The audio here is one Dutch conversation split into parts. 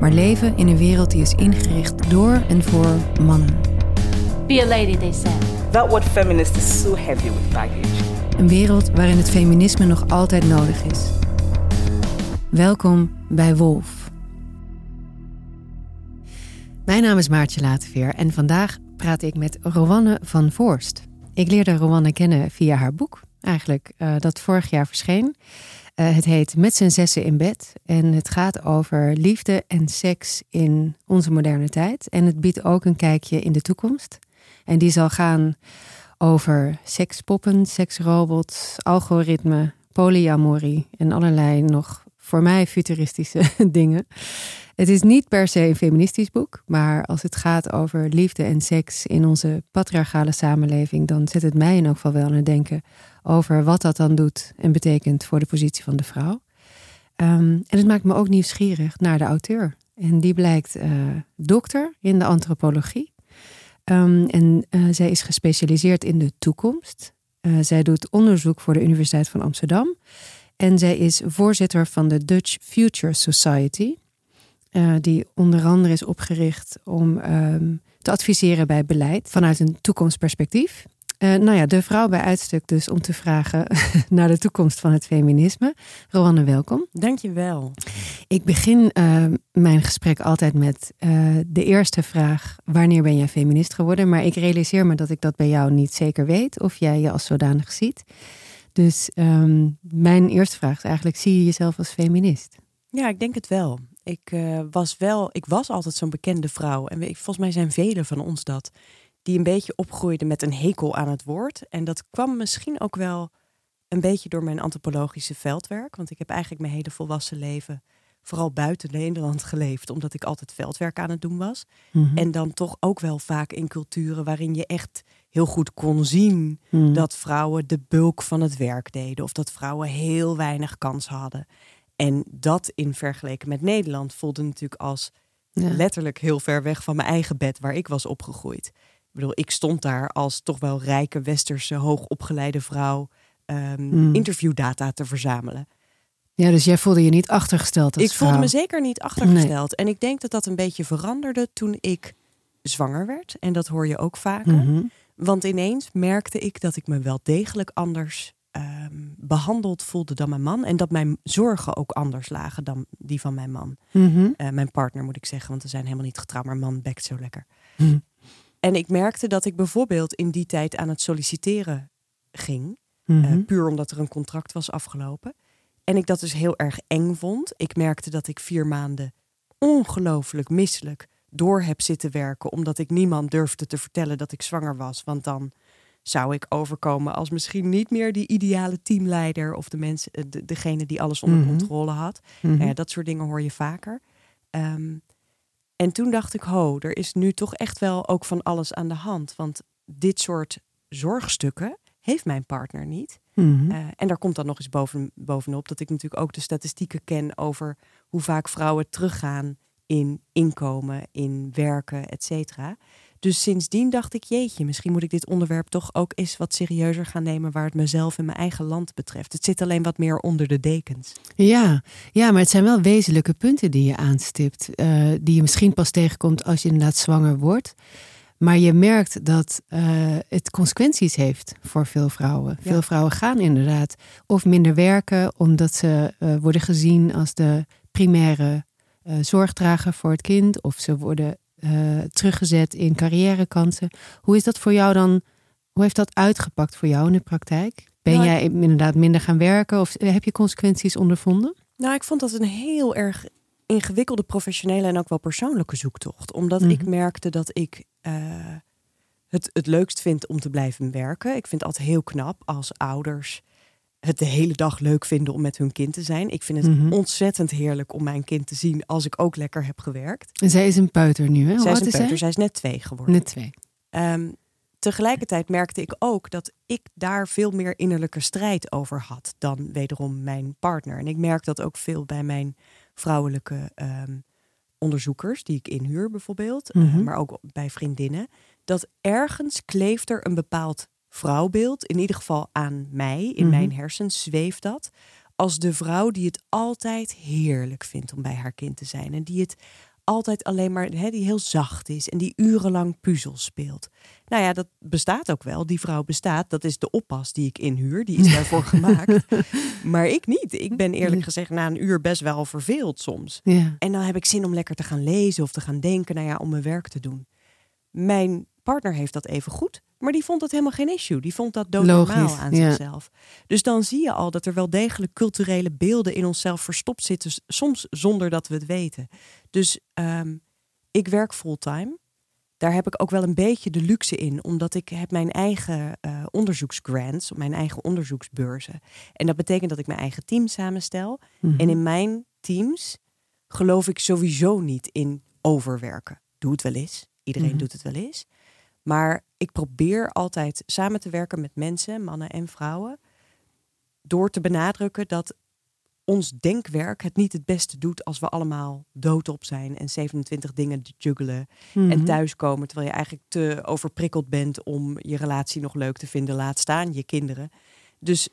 maar leven in een wereld die is ingericht door en voor mannen. Be a lady, they said. That word feminist is so heavy with baggage. Een wereld waarin het feminisme nog altijd nodig is. Welkom bij Wolf. Mijn naam is Maartje Lateveer en vandaag praat ik met Rowanne van Voorst. Ik leerde Rowanne kennen via haar boek, eigenlijk eh, dat vorig jaar verscheen. Eh, het heet Met z'n zessen in bed en het gaat over liefde en seks in onze moderne tijd. En het biedt ook een kijkje in de toekomst. En die zal gaan over sekspoppen, seksrobots, algoritme, polyamorie en allerlei nog voor mij futuristische dingen. Het is niet per se een feministisch boek, maar als het gaat over liefde en seks in onze patriarchale samenleving, dan zet het mij in elk geval wel aan het denken over wat dat dan doet en betekent voor de positie van de vrouw. Ehm, en het maakt me ook nieuwsgierig naar de auteur. En die blijkt uh, dokter in de antropologie. Um, en uh, zij is gespecialiseerd in de toekomst. Uh, zij doet onderzoek voor de Universiteit van Amsterdam. En zij is voorzitter van de Dutch Future Society. Die onder andere is opgericht om um, te adviseren bij beleid vanuit een toekomstperspectief. Uh, nou ja, de vrouw bij uitstuk dus om te vragen naar de toekomst van het feminisme. Rowanne, welkom. Dankjewel. Ik begin uh, mijn gesprek altijd met uh, de eerste vraag: wanneer ben jij feminist geworden? Maar ik realiseer me dat ik dat bij jou niet zeker weet of jij je als zodanig ziet. Dus um, mijn eerste vraag is eigenlijk: zie je jezelf als feminist? Ja, ik denk het wel. Ik was wel, ik was altijd zo'n bekende vrouw. En volgens mij zijn velen van ons dat. Die een beetje opgroeiden met een hekel aan het woord. En dat kwam misschien ook wel een beetje door mijn antropologische veldwerk. Want ik heb eigenlijk mijn hele volwassen leven vooral buiten Nederland geleefd. Omdat ik altijd veldwerk aan het doen was. Mm -hmm. En dan toch ook wel vaak in culturen waarin je echt heel goed kon zien mm. dat vrouwen de bulk van het werk deden. Of dat vrouwen heel weinig kans hadden. En dat in vergeleken met Nederland voelde natuurlijk als ja. letterlijk heel ver weg van mijn eigen bed waar ik was opgegroeid. Ik bedoel, ik stond daar als toch wel rijke westerse hoogopgeleide vrouw um, mm. interviewdata te verzamelen. Ja, dus jij voelde je niet achtergesteld als Ik voelde me zeker niet achtergesteld. Nee. En ik denk dat dat een beetje veranderde toen ik zwanger werd. En dat hoor je ook vaker. Mm -hmm. Want ineens merkte ik dat ik me wel degelijk anders um, behandeld voelde dan mijn man. En dat mijn zorgen ook anders lagen dan die van mijn man. Mm -hmm. uh, mijn partner moet ik zeggen, want we zijn helemaal niet getrouwd. Maar man bekt zo lekker. Mm. En ik merkte dat ik bijvoorbeeld in die tijd aan het solliciteren ging. Mm -hmm. uh, puur omdat er een contract was afgelopen. En ik dat dus heel erg eng vond. Ik merkte dat ik vier maanden ongelooflijk misselijk door heb zitten werken. Omdat ik niemand durfde te vertellen dat ik zwanger was. Want dan zou ik overkomen als misschien niet meer die ideale teamleider of de mensen, de, degene die alles onder mm -hmm. controle had. Mm -hmm. uh, dat soort dingen hoor je vaker. Um, en toen dacht ik, ho, er is nu toch echt wel ook van alles aan de hand. Want dit soort zorgstukken heeft mijn partner niet. Mm -hmm. uh, en daar komt dan nog eens boven, bovenop dat ik natuurlijk ook de statistieken ken over hoe vaak vrouwen teruggaan in inkomen, in werken, et cetera. Dus sindsdien dacht ik, jeetje, misschien moet ik dit onderwerp toch ook eens wat serieuzer gaan nemen waar het mezelf en mijn eigen land betreft. Het zit alleen wat meer onder de dekens. Ja, ja maar het zijn wel wezenlijke punten die je aanstipt, uh, die je misschien pas tegenkomt als je inderdaad zwanger wordt. Maar je merkt dat uh, het consequenties heeft voor veel vrouwen. Ja. Veel vrouwen gaan inderdaad of minder werken omdat ze uh, worden gezien als de primaire zorgdrager voor het kind. Of ze worden uh, teruggezet in carrièrekansen. Hoe is dat voor jou dan? Hoe heeft dat uitgepakt voor jou in de praktijk? Ben nou, jij inderdaad minder gaan werken of heb je consequenties ondervonden? Nou, ik vond dat een heel erg ingewikkelde professionele en ook wel persoonlijke zoektocht. Omdat mm -hmm. ik merkte dat ik uh, het het leukst vind om te blijven werken. Ik vind het altijd heel knap als ouders het de hele dag leuk vinden om met hun kind te zijn. Ik vind het Mhm. ontzettend heerlijk om mijn kind te zien als ik ook lekker heb gewerkt. En zij is een peuter nu, hè? Zij is een zij? zij is net twee geworden. Net twee. Ehm, tegelijkertijd merkte ik ook dat ik daar veel meer innerlijke strijd over had dan wederom mijn partner. En ik merk dat ook veel bij mijn vrouwelijke ehm, onderzoekers, die ik inhuur bijvoorbeeld, eh, Mhm. maar ook bij vriendinnen, dat ergens kleeft er een bepaald vrouwbeeld, in ieder geval aan mij, in Mhm. mijn hersens zweeft dat, als de vrouw die het altijd heerlijk vindt om bij haar kind te zijn en die het altijd alleen maar, hè, die heel zacht is en die urenlang puzzels speelt. Nou ja, dat bestaat ook wel. Die vrouw bestaat. Dat is de oppas die ik inhuur. Die is daarvoor gemaakt. Maar ik niet. Ik ben eerlijk gezegd na een uur best wel verveeld soms. Ja. En dan heb ik zin om lekker te gaan lezen of te gaan denken, nou ja, om mijn werk te doen. Mijn partner heeft dat even goed, maar die vond dat helemaal geen issue. Die vond dat doodnormaal aan ja. zichzelf. Dus dan zie je al dat er wel degelijk culturele beelden in onszelf verstopt zitten, soms zonder dat we het weten. Dus ehm, ik werk fulltime. Daar heb ik ook wel een beetje de luxe in, omdat ik heb mijn eigen eh onderzoeksgrants, mijn eigen onderzoeksbeurzen. En dat betekent dat ik mijn eigen team samenstel. Mhm. En in mijn teams geloof ik sowieso niet in overwerken. Doe het wel eens. Iedereen Mhm. doet het wel eens. Maar ik probeer altijd samen te werken met mensen, mannen en vrouwen, door te benadrukken dat ons denkwerk het niet het beste doet als we allemaal doodop zijn en 27 dingen juggelen Mhm. en thuiskomen terwijl je eigenlijk te overprikkeld bent om je relatie nog leuk te vinden, laat staan je kinderen. Dus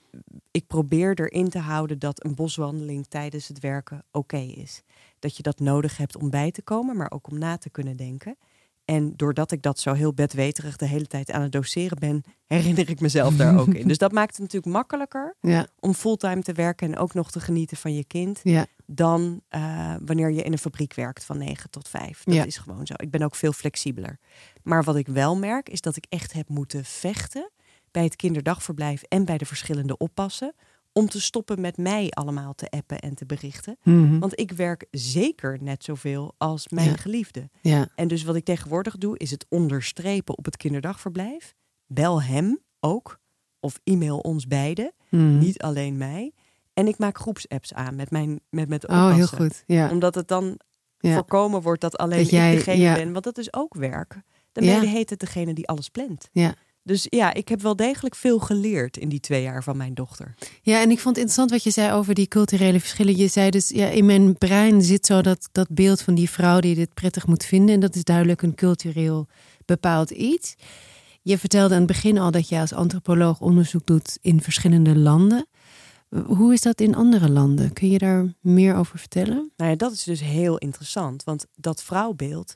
ik probeer erin te houden dat een boswandeling tijdens het werken oké is. Dat je dat nodig hebt om bij te komen, maar ook om na te kunnen denken. En doordat ik dat zo heel bedweterig de hele tijd aan het doseren ben, herinner ik mezelf daar ook in. Dus dat maakt het natuurlijk makkelijker Ja, om fulltime te werken en ook nog te genieten van je kind ja. dan eh, wanneer je in een fabriek werkt van 9 tot 5. Dat Ja. is gewoon zo. Ik ben ook veel flexibeler. Maar wat ik wel merk is dat ik echt heb moeten vechten bij het kinderdagverblijf en bij de verschillende oppassen om te stoppen met mij allemaal te appen en te berichten. Mhm. Want ik werk zeker net zoveel als mijn Ja. geliefde. ja. En dus wat ik tegenwoordig doe, is het onderstrepen op het kinderdagverblijf. Bel hem ook. Of e-mail ons beiden. Mhm. Niet alleen mij. En ik maak groepsapps aan met mijn met, met de Oh, heel oppassen. goed. Ja. Omdat het dan Ja. voorkomen wordt dat alleen Dat jij- ik degene ben. Want dat is ook werk. Dan ben je heet het degene die alles plant. Ja. Dus ja, ik heb wel degelijk veel geleerd in die twee jaar van mijn dochter. Ja, en ik vond het interessant wat je zei over die culturele verschillen. Je zei dus, ja, in mijn brein zit zo dat, dat beeld van die vrouw die dit prettig moet vinden. En dat is duidelijk een cultureel bepaald iets. Je vertelde aan het begin al dat je als antropoloog onderzoek doet in verschillende landen. Hoe is dat in andere landen? Kun je daar meer over vertellen? Nou ja, dat is dus heel interessant. Want dat vrouwbeeld,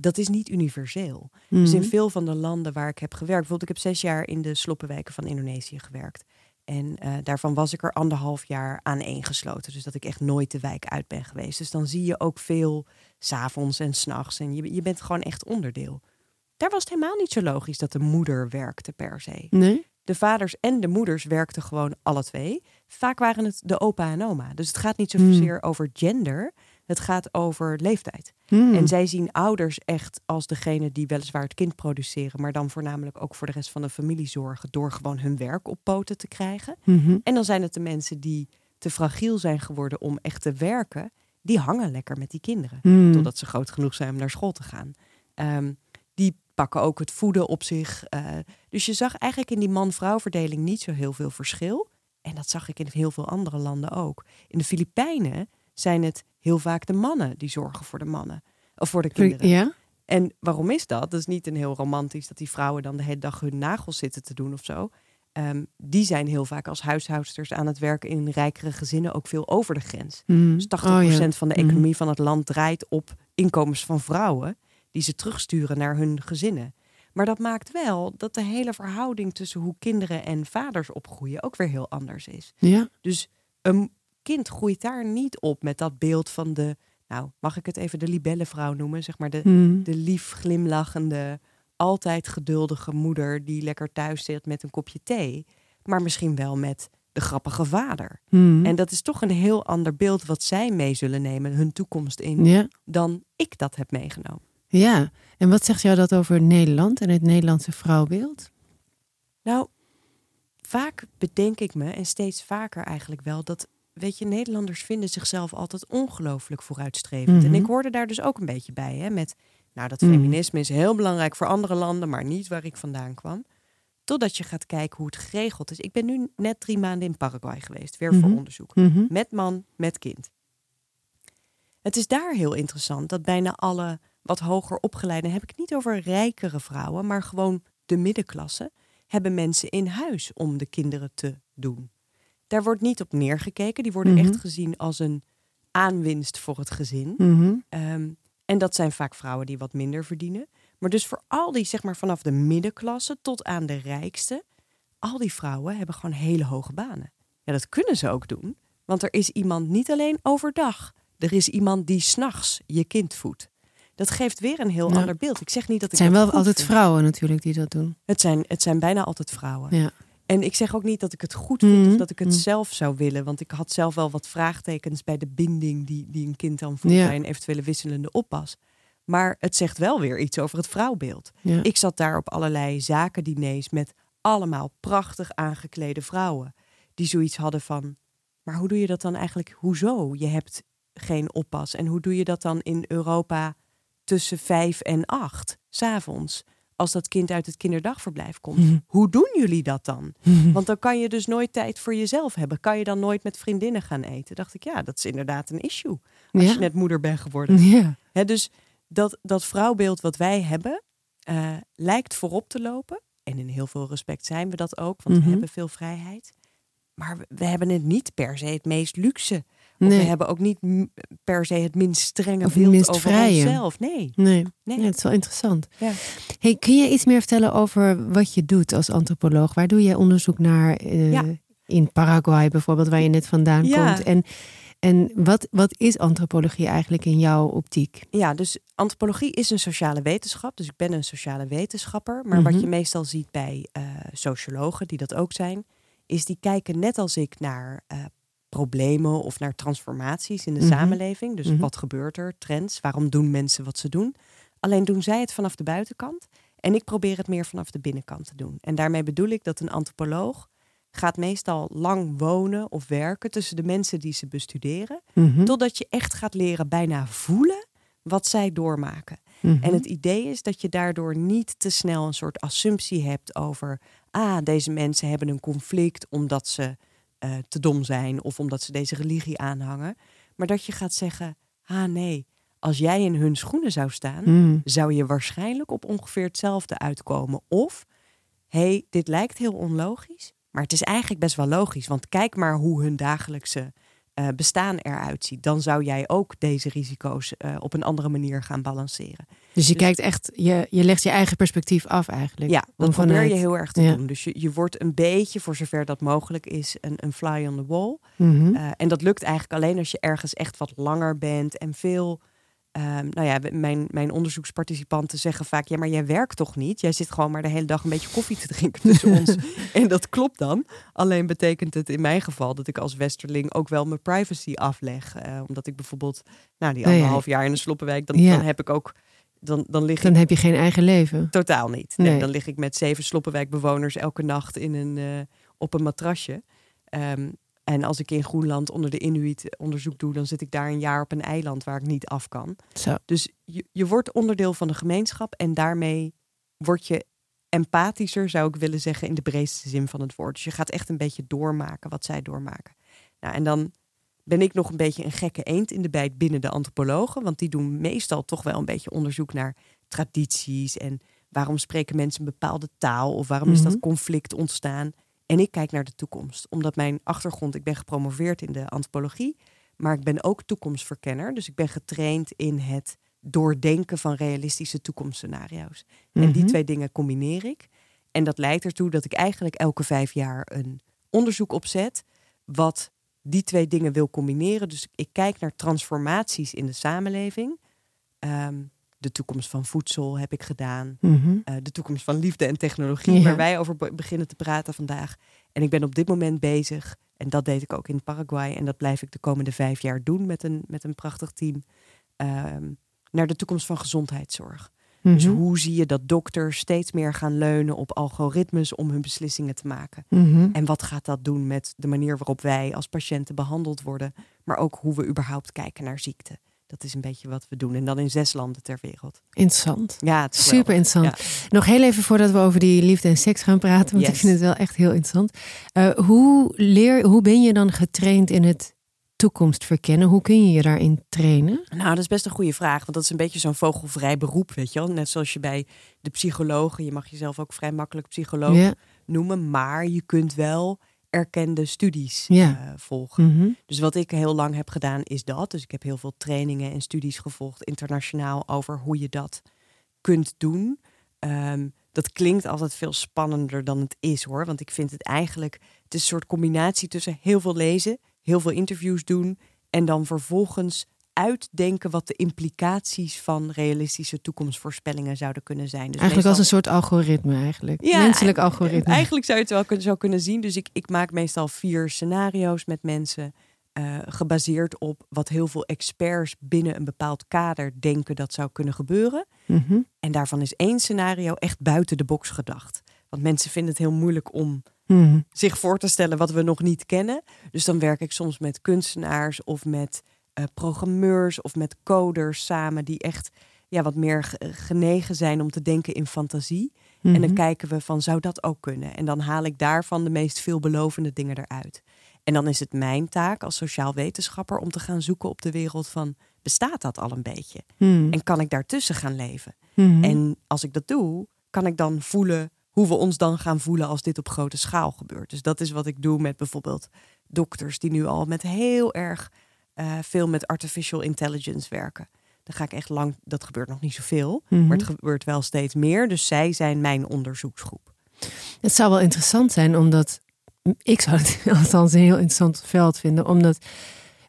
dat is niet universeel. Dus in Mhm. veel van de landen waar ik heb gewerkt, bijvoorbeeld ik heb zes jaar in de sloppenwijken van Indonesië gewerkt. En eh, daarvan was ik er anderhalf jaar aan één gesloten. Dus dat ik echt nooit de wijk uit ben geweest. Dus dan zie je ook veel s'avonds en s'nachts. En je, je bent gewoon echt onderdeel. Daar was het helemaal niet zo logisch dat de moeder werkte per se. Nee? De vaders en de moeders werkten gewoon alle twee. Vaak waren het de opa en oma. Dus het gaat niet zozeer over gender. Het gaat over leeftijd. Hmm. En zij zien ouders echt als degene die weliswaar het kind produceren, maar dan voornamelijk ook voor de rest van de familie zorgen door gewoon hun werk op poten te krijgen. Mhm. En dan zijn het de mensen die te fragiel zijn geworden om echt te werken, die hangen lekker met die kinderen. Hmm. Totdat ze groot genoeg zijn om naar school te gaan. Ehm, die pakken ook het voeden op zich. eh, dus je zag eigenlijk in die man-vrouw verdeling niet zo heel veel verschil. En dat zag ik in heel veel andere landen ook. In de Filipijnen zijn het heel vaak de mannen die zorgen voor de mannen. Of voor de kinderen. Ja? En waarom is dat? Dat is niet een heel romantisch dat die vrouwen dan de hele dag hun nagels zitten te doen of zo. Ehm, die zijn heel vaak als huishoudsters aan het werken in rijkere gezinnen ook veel over de grens. Mhm. Dus 80% Oh, ja. van de Mhm. economie van het land draait op inkomens van vrouwen die ze terugsturen naar hun gezinnen. Maar dat maakt wel dat de hele verhouding tussen hoe kinderen en vaders opgroeien ook weer heel anders is. Ja. Dus een kind groeit daar niet op met dat beeld van de, nou mag ik het even de libellenvrouw noemen, zeg maar de, Mhm. de lief glimlachende, altijd geduldige moeder die lekker thuis zit met een kopje thee, maar misschien wel met de grappige vader. Mhm. En dat is toch een heel ander beeld wat zij mee zullen nemen, hun toekomst in, Ja. dan ik dat heb meegenomen. ja. En wat zegt jou dat over Nederland en het Nederlandse vrouwbeeld? Nou, vaak bedenk ik me, en steeds vaker eigenlijk wel, dat, weet je, Nederlanders vinden zichzelf altijd ongelooflijk vooruitstrevend. En Mhm. ik hoorde daar dus ook een beetje bij, hè, met, nou, dat Mhm. feminisme is heel belangrijk voor andere landen, maar niet waar ik vandaan kwam. Totdat je gaat kijken hoe het geregeld is. Ik ben nu net drie maanden in Paraguay geweest, weer voor Mhm. onderzoek. Met man, met kind. Het is daar heel interessant dat bijna alle wat hoger opgeleiden, heb ik het niet over rijkere vrouwen, maar gewoon de middenklasse, hebben mensen in huis om de kinderen te doen. Daar wordt niet op neergekeken. Die worden Mhm. echt gezien als een aanwinst voor het gezin. Mhm. Ehm, en dat zijn vaak vrouwen die wat minder verdienen. Maar dus voor al die, zeg maar vanaf de middenklasse tot aan de rijkste, al die vrouwen hebben gewoon hele hoge banen. Ja, dat kunnen ze ook doen. Want er is iemand niet alleen overdag. Er is iemand die s'nachts je kind voedt. Dat geeft weer een heel ander beeld. Ik zeg niet dat ik Het zijn wel altijd vind. vrouwen natuurlijk die dat doen. Het zijn, het zijn bijna altijd vrouwen. Ja. En ik zeg ook niet dat ik het goed vind Mhm. of dat ik het Mhm. zelf zou willen. Want ik had zelf wel wat vraagtekens bij de binding die, die een kind dan voelt Ja. bij een eventuele wisselende oppas. Maar het zegt wel weer iets over het vrouwbeeld. Ja. Ik zat daar op allerlei zakendiners met allemaal prachtig aangeklede vrouwen. Die zoiets hadden van, maar hoe doe je dat dan eigenlijk? Hoezo? Je hebt geen oppas. En hoe doe je dat dan in Europa tussen vijf en acht, s'avonds? Als dat kind uit het kinderdagverblijf komt. Mhm. Hoe doen jullie dat dan? Want dan kan je dus nooit tijd voor jezelf hebben. Kan je dan nooit met vriendinnen gaan eten? Dacht ik, ja, dat is inderdaad een issue. Als Ja. je net moeder bent geworden. Ja. Dus dat, dat vrouwbeeld wat wij hebben, eh, lijkt voorop te lopen. En in heel veel respect zijn we dat ook, want Mhm. we hebben veel vrijheid. Maar we, we hebben het niet per se het meest luxe. Nee. we hebben ook niet per se het minst strenge Of beeld minst over vrije. onszelf. Nee. Nee. Nee. Ja, het is wel interessant. Ja. Hey, kun je iets meer vertellen over wat je doet als antropoloog? Waar doe je onderzoek naar eh, Ja. in Paraguay bijvoorbeeld, waar je net vandaan komt? En, en wat, wat is antropologie eigenlijk in jouw optiek? Ja, dus antropologie is een sociale wetenschap. Dus ik ben een sociale wetenschapper. Maar Mhm. wat je meestal ziet bij eh, sociologen, die dat ook zijn, is die kijken net als ik naar eh, problemen of naar transformaties in de Mhm. samenleving. Dus Mhm. wat gebeurt er, trends, waarom doen mensen wat ze doen. Alleen doen zij het vanaf de buitenkant en ik probeer het meer vanaf de binnenkant te doen. En daarmee bedoel ik dat een antropoloog gaat meestal lang wonen of werken tussen de mensen die ze bestuderen. Mhm. Totdat je echt gaat leren bijna voelen wat zij doormaken. En het idee is dat je daardoor niet te snel een soort assumptie hebt over, ah, deze mensen hebben een conflict omdat ze eh, te dom zijn of omdat ze deze religie aanhangen. Maar dat je gaat zeggen, ah nee, als jij in hun schoenen zou staan, Mhm. zou je waarschijnlijk op ongeveer hetzelfde uitkomen. Of, hé, hey, dit lijkt heel onlogisch, maar het is eigenlijk best wel logisch. Want kijk maar hoe hun dagelijkse eh, bestaan eruit ziet. Dan zou jij ook deze risico's eh, op een andere manier gaan balanceren. Dus je dus- kijkt echt, je, je legt je eigen perspectief af eigenlijk. Ja, dat probeer je heel erg te Ja. doen. Dus je, je wordt een beetje, voor zover dat mogelijk is, een, een fly on the wall. Mhm. Eh, en dat lukt eigenlijk alleen als je ergens echt wat langer bent en veel. Ehm, nou ja, mijn, mijn onderzoeksparticipanten zeggen vaak: ja, maar jij werkt toch niet? Jij zit gewoon maar de hele dag een beetje koffie te drinken tussen ons. En dat klopt dan. Alleen betekent het in mijn geval dat ik als Westerling ook wel mijn privacy afleg. Eh, omdat ik bijvoorbeeld, nou, die Oh anderhalf jaar in de Sloppenwijk, dan, Ja. dan heb ik ook. Dan, dan lig Dan ik heb je geen eigen leven. Totaal niet. Nee, Nee. Dan lig ik met zeven Sloppenwijkbewoners elke nacht in een, eh, op een matrasje. Ehm, en als ik in Groenland onder de Inuit onderzoek doe, dan zit ik daar een jaar op een eiland waar ik niet af kan. Zo. Dus je, je wordt onderdeel van de gemeenschap en daarmee word je empathischer, zou ik willen zeggen, in de breedste zin van het woord. Dus je gaat echt een beetje doormaken wat zij doormaken. Nou, en dan ben ik nog een beetje een gekke eend in de bijt binnen de antropologen, want die doen meestal toch wel een beetje onderzoek naar tradities en waarom spreken mensen een bepaalde taal of waarom is Mhm. dat conflict ontstaan. En ik kijk naar de toekomst, omdat mijn achtergrond, ik ben gepromoveerd in de antropologie, maar ik ben ook toekomstverkenner. Dus ik ben getraind in het doordenken van realistische toekomstscenario's. En die Mhm. twee dingen combineer ik. En dat leidt ertoe dat ik eigenlijk elke vijf jaar een onderzoek opzet wat die twee dingen wil combineren. Dus ik kijk naar transformaties in de samenleving. Ehm, de toekomst van voedsel heb ik gedaan. Mhm. Eh, de toekomst van liefde en technologie, Ja. waar wij over be- beginnen te praten vandaag. En ik ben op dit moment bezig, en dat deed ik ook in Paraguay, en dat blijf ik de komende vijf jaar doen met een, met een prachtig team, ehm, naar de toekomst van gezondheidszorg. Dus Mhm. hoe zie je dat dokters steeds meer gaan leunen op algoritmes om hun beslissingen te maken? Mhm. En wat gaat dat doen met de manier waarop wij als patiënten behandeld worden, maar ook hoe we überhaupt kijken naar ziekte? Dat is een beetje wat we doen. En dan in zes landen ter wereld. Interessant. Ja, het is Super interessant. Nog heel even voordat we over die liefde en seks gaan praten, want ik vind het wel echt heel interessant. Eh, hoe, leer, hoe ben je dan getraind in het toekomst verkennen? Hoe kun je je daarin trainen? Nou, dat is best een goede vraag. Want dat is een beetje zo'n vogelvrij beroep, weet je wel. Net zoals je bij de psychologen, je mag jezelf ook vrij makkelijk psycholoog Ja. noemen. Maar je kunt wel erkende studies Ja. eh, volgen. Mhm. Dus wat ik heel lang heb gedaan is dat. Dus ik heb heel veel trainingen en studies gevolgd internationaal over hoe je dat kunt doen. Ehm, dat klinkt altijd veel spannender dan het is hoor. Want ik vind het eigenlijk, het is een soort combinatie tussen heel veel lezen, heel veel interviews doen en dan vervolgens uitdenken wat de implicaties van realistische toekomstvoorspellingen zouden kunnen zijn. Dus Eigenlijk als een soort algoritme eigenlijk. Ja, Menselijk e- algoritme. Eigenlijk zou je het wel kun- zo kunnen zien. Dus ik, ik maak meestal vier scenario's met mensen. eh, gebaseerd op wat heel veel experts binnen een bepaald kader denken dat zou kunnen gebeuren. Mhm. En daarvan is één scenario echt buiten de box gedacht. Want mensen vinden het heel moeilijk om Mhm. zich voor te stellen wat we nog niet kennen. Dus dan werk ik soms met kunstenaars of met eh, programmeurs of met coders samen die echt ja, wat meer ge- genegen zijn om te denken in fantasie. En dan Mhm. kijken we van zou dat ook kunnen? En dan haal ik daarvan de meest veelbelovende dingen eruit. En dan is het mijn taak als sociaal wetenschapper om te gaan zoeken op de wereld van bestaat dat al een beetje? Mhm. En kan ik daartussen gaan leven? Mhm. En als ik dat doe, kan ik dan voelen hoe we ons dan gaan voelen als dit op grote schaal gebeurt. Dus dat is wat ik doe met bijvoorbeeld dokters die nu al met heel erg eh, veel met artificial intelligence werken. Dan ga ik echt lang, dat gebeurt nog niet zoveel, Mhm. maar het gebeurt wel steeds meer. Dus zij zijn mijn onderzoeksgroep. Het zou wel interessant zijn, omdat ik zou het althans een heel interessant veld vinden, om dat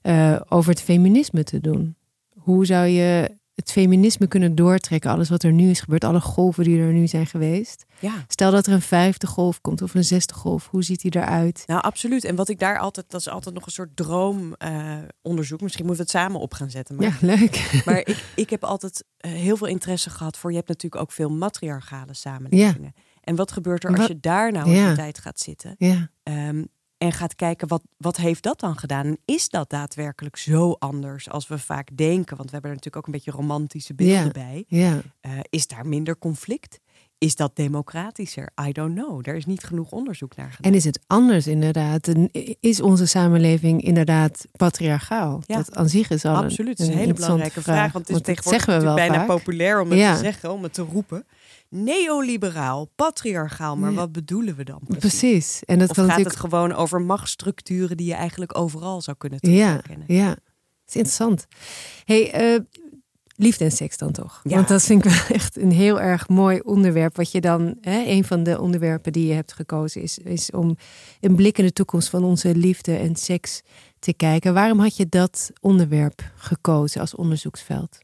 eh, over het feminisme te doen. Hoe zou je het feminisme kunnen doortrekken, alles wat er nu is gebeurd, alle golven die er nu zijn geweest? Ja. Stel dat er een vijfde golf komt of een zesde golf, hoe ziet die eruit? Nou, absoluut. En wat ik daar altijd, dat is altijd nog een soort droomonderzoek. Misschien moeten we het samen op gaan zetten. Maar Ja, leuk. Maar ik, ik heb altijd eh, heel veel interesse gehad voor. Je hebt natuurlijk ook veel matriarchale samenlevingen. En wat gebeurt er als Wat- je daar nou in Ja. de tijd gaat zitten? Ja, ehm, en gaat kijken, wat, wat heeft dat dan gedaan? En is dat daadwerkelijk zo anders als we vaak denken? Want we hebben er natuurlijk ook een beetje romantische beelden Ja. bij. ja. Eh, is daar minder conflict? Is dat democratischer? I don't know. Er is niet genoeg onderzoek naar gedaan. En is het anders inderdaad? Is onze samenleving inderdaad patriarchaal? Ja. Dat aan zich is al een- Absoluut, is een hele belangrijke vraag. Want het is tegenwoordig we wel bijna vaak. populair om het Ja. te zeggen, om het te roepen. Neoliberaal, patriarchaal, maar Ja. wat bedoelen we dan precies? Precies. En dat Of gaat natuurlijk het gewoon over machtsstructuren die je eigenlijk overal zou kunnen Ja, terugkennen? ja. Het is interessant. hey, eh, liefde en seks dan toch? Ja. Want dat vind ik wel echt een heel erg mooi onderwerp. Wat je dan, hè, een van de onderwerpen die je hebt gekozen is, is om een blik in de toekomst van onze liefde en seks te kijken. Waarom had je dat onderwerp gekozen als onderzoeksveld?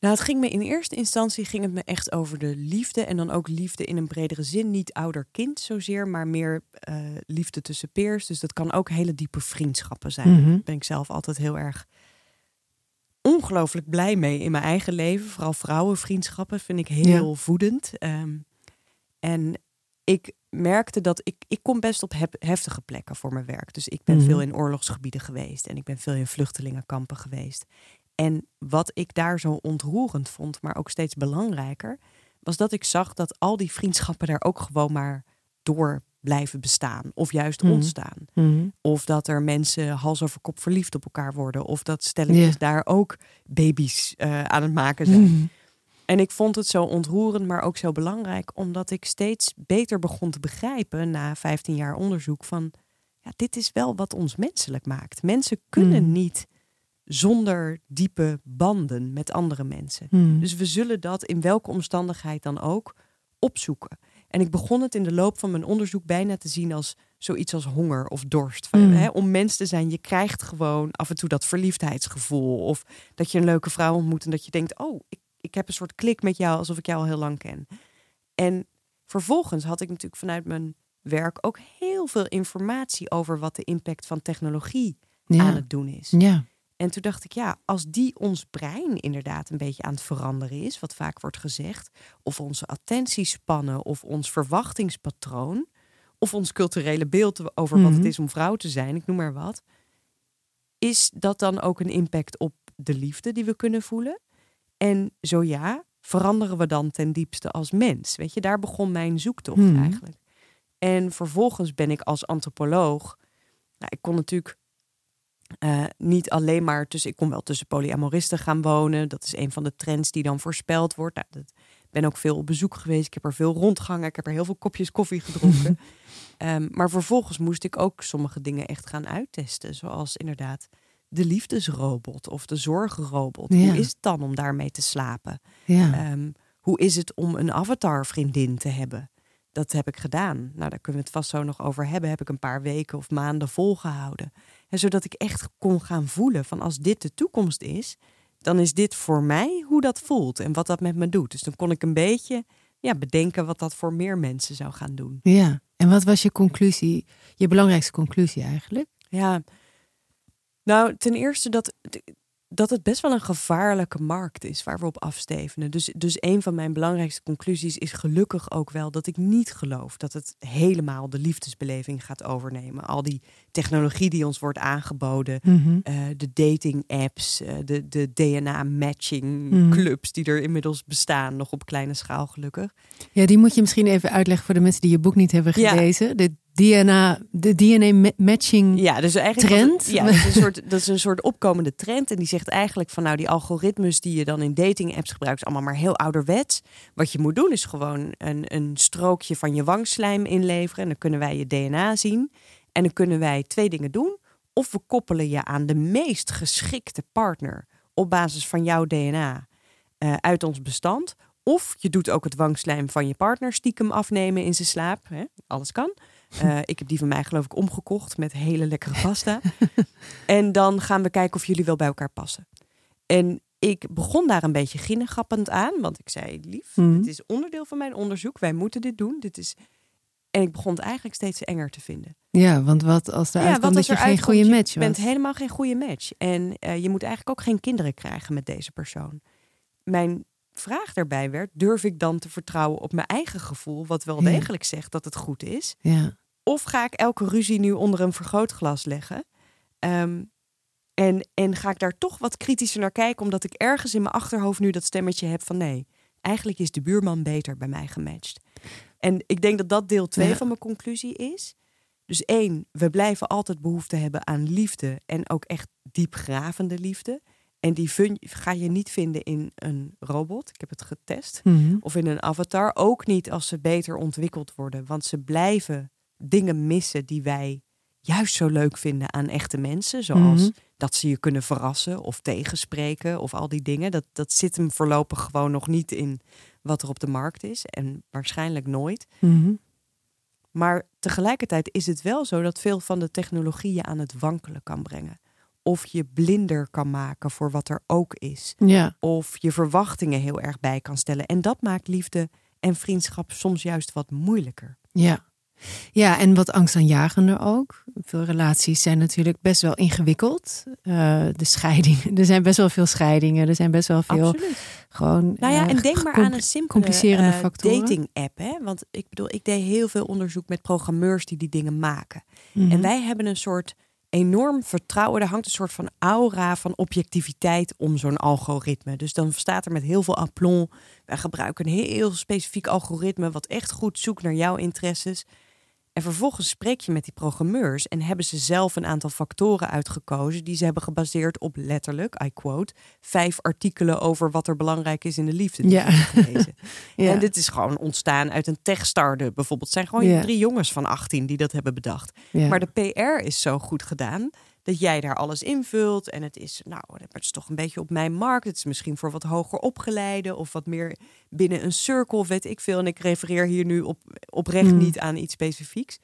Nou, het ging me in eerste instantie ging het me echt over de liefde. En dan ook liefde in een bredere zin. Niet ouder-kind zozeer, maar meer eh, liefde tussen peers. Dus dat kan ook hele diepe vriendschappen zijn. Mhm. Daar ben ik zelf altijd heel erg ongelooflijk blij mee in mijn eigen leven. Vooral vrouwenvriendschappen vind ik heel voedend. Ehm, en ik merkte dat ik, ik kom best op heftige plekken voor mijn werk. Dus ik ben Mhm. veel in oorlogsgebieden geweest en ik ben veel in vluchtelingenkampen geweest. En wat ik daar zo ontroerend vond, maar ook steeds belangrijker, was dat ik zag dat al die vriendschappen daar ook gewoon maar door blijven bestaan. Of juist Mhm. ontstaan. Mhm. Of dat er mensen hals over kop verliefd op elkaar worden. Of dat stelletjes Ja. daar ook baby's eh, aan het maken zijn. Mhm. En ik vond het zo ontroerend, maar ook zo belangrijk, omdat ik steeds beter begon te begrijpen na 15 jaar onderzoek van, ja, dit is wel wat ons menselijk maakt. Mensen kunnen niet zonder diepe banden met andere mensen. Mhm. Dus we zullen dat in welke omstandigheid dan ook opzoeken. En ik begon het in de loop van mijn onderzoek bijna te zien als zoiets als honger of dorst. Van, Mm. hè, om mens te zijn, je krijgt gewoon af en toe dat verliefdheidsgevoel. Of dat je een leuke vrouw ontmoet en dat je denkt, oh, ik, ik heb een soort klik met jou alsof ik jou al heel lang ken. En vervolgens had ik natuurlijk vanuit mijn werk ook heel veel informatie over wat de impact van technologie Ja. aan het doen is. ja. En toen dacht ik, ja, als die ons brein inderdaad een beetje aan het veranderen is, wat vaak wordt gezegd, of onze attentiespannen, of ons verwachtingspatroon, of ons culturele beeld over wat het Mhm. is om vrouw te zijn, ik noem maar wat, is dat dan ook een impact op de liefde die we kunnen voelen? En zo ja, veranderen we dan ten diepste als mens? Weet je, daar begon mijn zoektocht Mhm. eigenlijk. En vervolgens ben ik als antropoloog, nou, ik kon natuurlijk eh, niet alleen maar tussen, ik kon wel tussen polyamoristen gaan wonen. Dat is een van de trends die dan voorspeld wordt. Nou, dat, ik ben ook veel op bezoek geweest. Ik heb er veel rondgehangen. Ik heb er heel veel kopjes koffie gedronken. Ehm, maar vervolgens moest ik ook sommige dingen echt gaan uittesten. Zoals inderdaad de liefdesrobot of de zorgrobot. Ja. Hoe is het dan om daarmee te slapen? Ja. Ehm, hoe is het om een avatar-vriendin te hebben? Dat heb ik gedaan. Nou, daar kunnen we het vast zo nog over hebben. Heb ik een paar weken of maanden volgehouden. En zodat ik echt kon gaan voelen van als dit de toekomst is, dan is dit voor mij hoe dat voelt en wat dat met me doet. Dus dan kon ik een beetje ja, bedenken wat dat voor meer mensen zou gaan doen. ja. En wat was je conclusie, je belangrijkste conclusie eigenlijk? Ja, nou, ten eerste dat, dat het best wel een gevaarlijke markt is waar we op afstevenen. Dus, dus een van mijn belangrijkste conclusies is gelukkig ook wel dat ik niet geloof dat het helemaal de liefdesbeleving gaat overnemen. Al die technologie die ons wordt aangeboden, Mhm. eh, de dating apps, eh, de, de DNA-matching Mhm. clubs die er inmiddels bestaan, nog op kleine schaal gelukkig. Ja, die moet je misschien even uitleggen voor de mensen die je boek niet hebben Ja. gelezen. De DNA, de DNA-matching. Ja, dus eigenlijk Trend? het- ja, dat is, een soort, dat is een soort opkomende trend. En die zegt eigenlijk van nou, die algoritmes die je dan in dating apps gebruikt, is allemaal maar heel ouderwets. Wat je moet doen is gewoon een, een strookje van je wangslijm inleveren. En dan kunnen wij je DNA zien. En dan kunnen wij twee dingen doen. Of we koppelen je aan de meest geschikte partner op basis van jouw DNA eh, uit ons bestand. Of je doet ook het wangslijm van je partner stiekem afnemen in zijn slaap. Hè? Alles kan. Eh, ik heb die van mij geloof ik omgekocht met hele lekkere pasta. en dan gaan we kijken of jullie wel bij elkaar passen. En ik begon daar een beetje ginnegappend aan. Want ik zei, lief, Mhm. dit is onderdeel van mijn onderzoek. Wij moeten dit doen. Dit is... En ik begon het eigenlijk steeds enger te vinden. Ja, want wat als wat komt dat je geen goede match Je was? bent helemaal geen goede match. En eh, je moet eigenlijk ook geen kinderen krijgen met deze persoon. Mijn vraag daarbij werd, durf ik dan te vertrouwen op mijn eigen gevoel... wat wel Ja. degelijk zegt dat het goed is... Ja. Of ga ik elke ruzie nu onder een vergrootglas leggen? Ehm, en, en ga ik daar toch wat kritischer naar kijken, omdat ik ergens in mijn achterhoofd nu dat stemmetje heb van nee, eigenlijk is de buurman beter bij mij gematcht. En ik denk dat dat deel 2 Ja. van mijn conclusie is. Dus één, we blijven altijd behoefte hebben aan liefde en ook echt diepgravende liefde. En die ga je niet vinden in een robot. Ik heb het getest Mhm. of in een avatar. Ook niet als ze beter ontwikkeld worden. Want ze blijven dingen missen die wij juist zo leuk vinden aan echte mensen. Zoals Mhm. dat ze je kunnen verrassen of tegenspreken of al die dingen. Dat, dat zit hem voorlopig gewoon nog niet in wat er op de markt is. En waarschijnlijk nooit. Mhm. Maar tegelijkertijd is het wel zo dat veel van de technologie je aan het wankelen kan brengen. Of je blinder kan maken voor wat er ook is Ja. of je verwachtingen heel erg bij kan stellen. En dat maakt liefde en vriendschap soms juist wat moeilijker. Ja. Ja, en wat angstaanjagender ook. Veel relaties zijn natuurlijk best wel ingewikkeld. Eh, de scheiding, er zijn best wel veel scheidingen. Er zijn best wel veel Absoluut. gewoon. Nou ja, eh, en denk maar aan een simpele complicerende factoren. dating app. Hè? Want ik bedoel, ik deed heel veel onderzoek met programmeurs die die dingen maken. Mhm. En wij hebben een soort enorm vertrouwen. Er hangt een soort van aura van objectiviteit om zo'n algoritme. Dus dan staat er met heel veel aplomb. Wij gebruiken een heel specifiek algoritme wat echt goed zoekt naar jouw interesses. En vervolgens spreek je met die programmeurs en hebben ze zelf een aantal factoren uitgekozen die ze hebben gebaseerd op letterlijk, I quote, vijf artikelen over wat er belangrijk is in de liefde. die Ja. gelezen. Ja. En dit is gewoon ontstaan uit een tech-startup bijvoorbeeld. Het zijn gewoon Ja. drie jongens van 18 die dat hebben bedacht. Ja. Maar de PR is zo goed gedaan dat jij daar alles invult. En het is, nou, het is toch een beetje op mijn markt. Het is misschien voor wat hoger opgeleide of wat meer binnen een cirkel, weet ik veel. En ik refereer hier nu op, oprecht Mm. niet aan iets specifieks.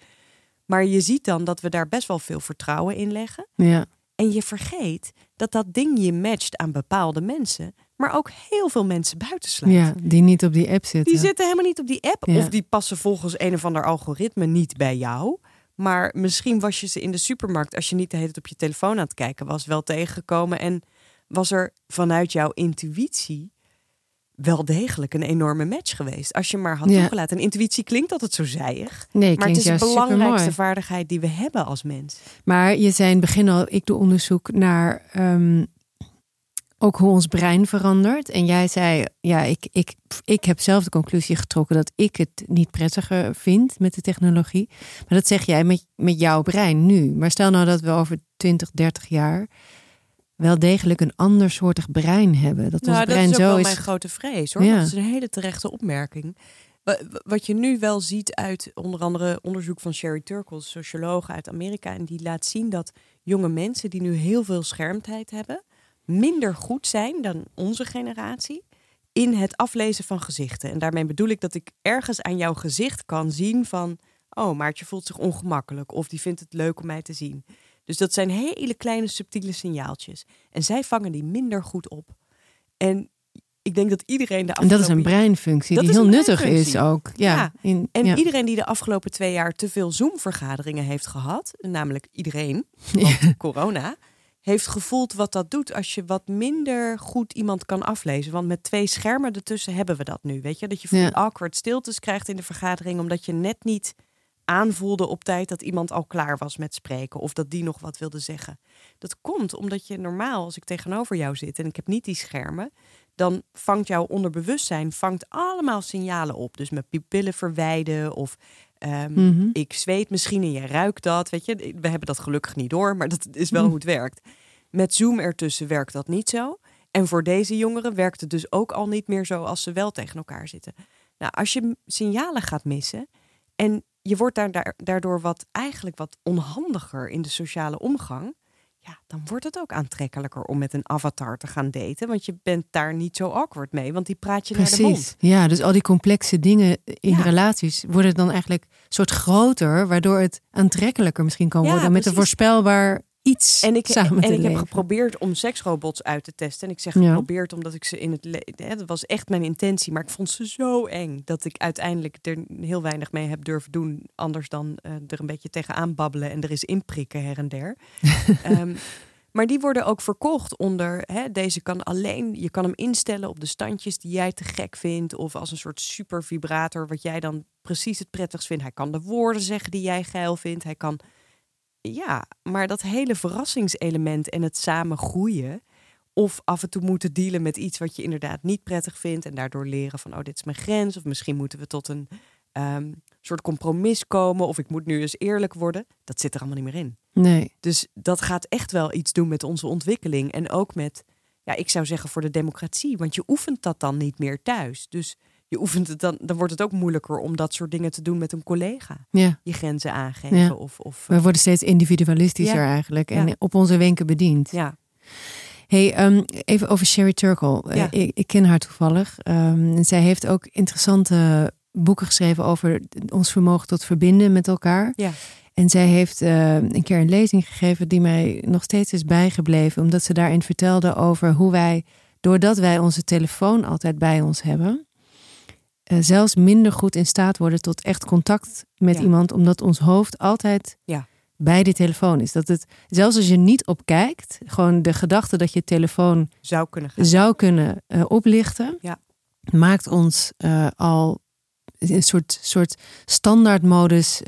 Maar je ziet dan dat we daar best wel veel vertrouwen in leggen. ja. En je vergeet dat dat ding je matcht aan bepaalde mensen, maar ook heel veel mensen buitensluit. ja, die niet op die app zitten. Die zitten helemaal niet op die app. Ja. Of die passen volgens een of ander algoritme niet bij jou. Maar misschien was je ze in de supermarkt, als je niet de hele tijd op je telefoon aan het kijken was, wel tegengekomen. En was er vanuit jouw intuïtie wel degelijk een enorme match geweest. Als je maar had Ja. toegelaten. En intuïtie klinkt altijd zo zijig. Nee, maar het is de belangrijkste vaardigheid die we hebben als mens. Maar je zei in het begin al, ik doe onderzoek naar ehm, ook hoe ons brein verandert. En jij zei, ja, ik, ik, ik heb zelf de conclusie getrokken dat ik het niet prettiger vind met de technologie. Maar dat zeg jij met, met jouw brein nu. Maar stel nou dat we over 20, 30 jaar wel degelijk een andersoortig brein hebben. Dat ons Nou, dat brein is ook zo wel is. mijn grote vrees hoor. Ja. Dat is een hele terechte opmerking. Wa- wa- Wat je nu wel ziet uit onder andere onderzoek van Sherry Turkle, socioloog uit Amerika, en die laat zien dat jonge mensen die nu heel veel schermtijd hebben, minder goed zijn dan onze generatie in het aflezen van gezichten. En daarmee bedoel ik dat ik ergens aan jouw gezicht kan zien van, oh, Maartje voelt zich ongemakkelijk of die vindt het leuk om mij te zien. Dus dat zijn hele kleine subtiele signaaltjes. En zij vangen die minder goed op. En ik denk dat iedereen de En dat is een breinfunctie Dat die heel nuttig is ook. Ja, Ja. In, En ja. iedereen die de afgelopen twee jaar te veel Zoom-vergaderingen heeft gehad, namelijk iedereen, want corona, heeft gevoeld wat dat doet als je wat minder goed iemand kan aflezen. Want met twee schermen ertussen hebben we dat nu. Weet je, dat je van Ja. die awkward stiltes krijgt in de vergadering, omdat je net niet aanvoelde op tijd dat iemand al klaar was met spreken of dat die nog wat wilde zeggen. Dat komt omdat je normaal, als ik tegenover jou zit en ik heb niet die schermen, dan vangt jouw onderbewustzijn vangt allemaal signalen op. Dus mijn pupillen verwijden of ehm, Mhm. ik zweet misschien en je ruikt dat. Weet je, we hebben dat gelukkig niet door, maar dat is wel Mhm. hoe het werkt. Met Zoom ertussen werkt dat niet zo. En voor deze jongeren werkt het dus ook al niet meer zo als ze wel tegen elkaar zitten. Nou, als je signalen gaat missen en je wordt daar, daar- daardoor wat eigenlijk wat onhandiger in de sociale omgang, ja, dan wordt het ook aantrekkelijker om met een avatar te gaan daten, want je bent daar niet zo awkward mee, want die praat je naar de mond. Precies. Ja, dus al die complexe dingen in Ja. relaties worden dan eigenlijk een soort groter, waardoor het aantrekkelijker misschien kan Ja, worden met een precies. voorspelbaar iets En ik, samen en ik heb leven. geprobeerd om seksrobots uit te testen. En ik zeg Ja. geprobeerd omdat ik ze in het... le- Hè, dat was echt mijn intentie. Maar ik vond ze zo eng dat ik uiteindelijk er heel weinig mee heb durven doen. Anders dan eh, er een beetje tegenaan babbelen en er is inprikken her en der. Ehm, maar die worden ook verkocht onder... Hè, deze kan alleen... Je kan hem instellen op de standjes die jij te gek vindt. Of als een soort super vibrator wat jij dan precies het prettigst vindt. Hij kan de woorden zeggen die jij geil vindt. Hij kan... Ja, maar dat hele verrassingselement en het samen groeien. Of af en toe moeten dealen met iets wat je inderdaad niet prettig vindt. En daardoor leren van, oh, dit is mijn grens. Of misschien moeten we tot een ehm, soort compromis komen. Of ik moet nu eens eerlijk worden. Dat zit er allemaal niet meer in. Nee. Dus dat gaat echt wel iets doen met onze ontwikkeling. En ook met, ja, ik zou zeggen voor de democratie. Want je oefent dat dan niet meer thuis. Dus je oefent het dan, dan wordt het ook moeilijker om dat soort dingen te doen met een collega. Ja. Je grenzen aangeven. Ja. Of, of We worden steeds individualistischer Ja. eigenlijk en op onze wenken bediend. ja. Hey, ehm, even over Sherry Turkle. Eh, ik, ik ken haar toevallig. Ehm, en zij heeft ook interessante boeken geschreven over ons vermogen tot verbinden met elkaar. Ja. En zij heeft eh, een keer een lezing gegeven die mij nog steeds is bijgebleven, omdat ze daarin vertelde over hoe wij, doordat wij onze telefoon altijd bij ons hebben, eh, zelfs minder goed in staat worden tot echt contact met Ja. iemand, omdat ons hoofd altijd Ja. bij die telefoon is. Dat het, zelfs als je niet op kijkt, gewoon de gedachte dat je telefoon zou kunnen gaan. zou kunnen eh, oplichten, Ja. maakt ons eh, al een soort, soort standaardmodus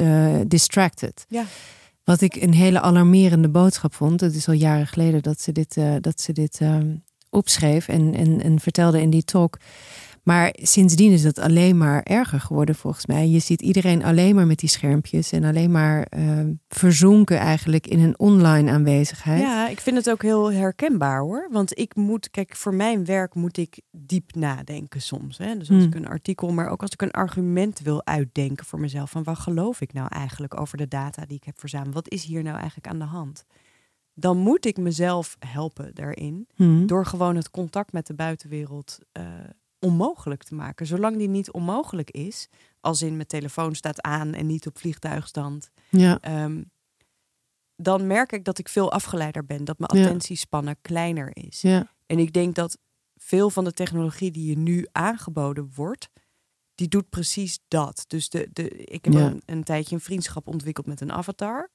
distracted. Ja. Wat ik een hele alarmerende boodschap vond. Het is al jaren geleden dat ze dit, dat ze dit ehm, opschreef en, en, en vertelde in die talk. Maar sindsdien is dat alleen maar erger geworden volgens mij. Je ziet iedereen alleen maar met die schermpjes en alleen maar ehm, verzonken eigenlijk in een online aanwezigheid. Ja, ik vind het ook heel herkenbaar hoor. Want ik moet, kijk, voor mijn werk moet ik diep nadenken soms. Hè? Dus als Hmm. ik een artikel, maar ook als ik een argument wil uitdenken voor mezelf. Van wat geloof ik nou eigenlijk over de data die ik heb verzameld? Wat is hier nou eigenlijk aan de hand? Dan moet ik mezelf helpen daarin. Hm. Door gewoon het contact met de buitenwereld eh, onmogelijk te maken. Zolang die niet onmogelijk is, als in mijn telefoon staat aan en niet op vliegtuigstand. Ja. Ehm, dan merk ik dat ik veel afgeleider ben. Dat mijn attentiespannen kleiner is. ja. En ik denk dat veel van de technologie die je nu aangeboden wordt, die doet precies dat. Dus de, de, ik heb Ja. een, een tijdje een vriendschap ontwikkeld met een avatar.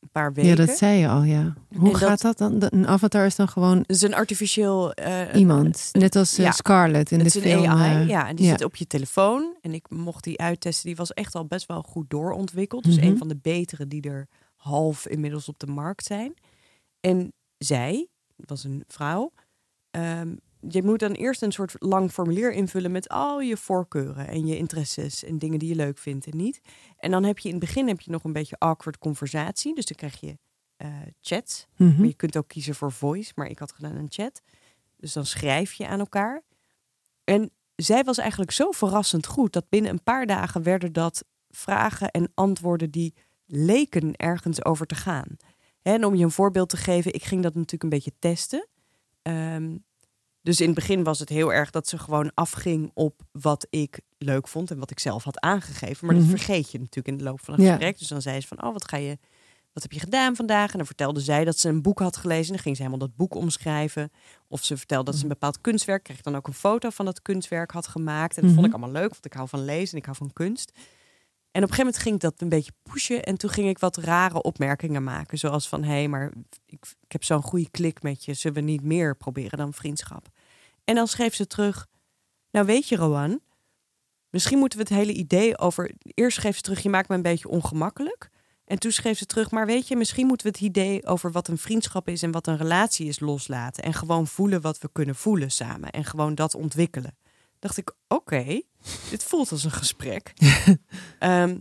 Een paar weken. Ja, dat zei je al, ja. Hoe En gaat dat dan? De- Een avatar is dan gewoon Dus een artificieel... eh, iemand. Net als eh, ja. Scarlett in de is film. AI, eh, ja. En die ja. zit op je telefoon. En ik mocht die uittesten. Die was echt al best wel goed doorontwikkeld. Dus Mhm. een van de betere die er half inmiddels op de markt zijn. En zij, was een vrouw... ehm, je moet dan eerst een soort lang formulier invullen met al je voorkeuren en je interesses en dingen die je leuk vindt en niet. En dan heb je in het begin heb je nog een beetje awkward conversatie. Dus dan krijg je eh chats. Mhm. Maar je kunt ook kiezen voor voice, maar ik had gedaan een chat. Dus dan schrijf je aan elkaar. En zij was eigenlijk zo verrassend goed dat binnen een paar dagen werden dat vragen en antwoorden die leken ergens over te gaan. En om je een voorbeeld te geven, ik ging dat natuurlijk een beetje testen. Ehm, dus in het begin was het heel erg dat ze gewoon afging op wat ik leuk vond en wat ik zelf had aangegeven. Maar Mhm. dat vergeet je natuurlijk in de loop van een Ja. gesprek. Dus dan zei ze van, oh, wat ga je, wat heb je gedaan vandaag? En dan vertelde zij dat ze een boek had gelezen. En dan ging ze helemaal dat boek omschrijven. Of ze vertelde dat ze een bepaald kunstwerk kreeg, dan ook een foto van dat kunstwerk had gemaakt. En dat vond ik Mhm. allemaal leuk, want ik hou van lezen en ik hou van kunst. En op een gegeven moment ging ik dat een beetje pushen. En toen ging ik wat rare opmerkingen maken. Zoals van, hé, hey, maar ik, ik heb zo'n goede klik met je. Zullen we niet meer proberen dan vriendschap? En dan schreef ze terug, nou weet je Rowan, misschien moeten we het hele idee over... Eerst schreef ze terug, je maakt me een beetje ongemakkelijk. En toen schreef ze terug, maar weet je, misschien moeten we het idee over wat een vriendschap is en wat een relatie is loslaten. En gewoon voelen wat we kunnen voelen samen. En gewoon dat ontwikkelen. Dacht ik, oké, dit voelt als een gesprek. Ehm,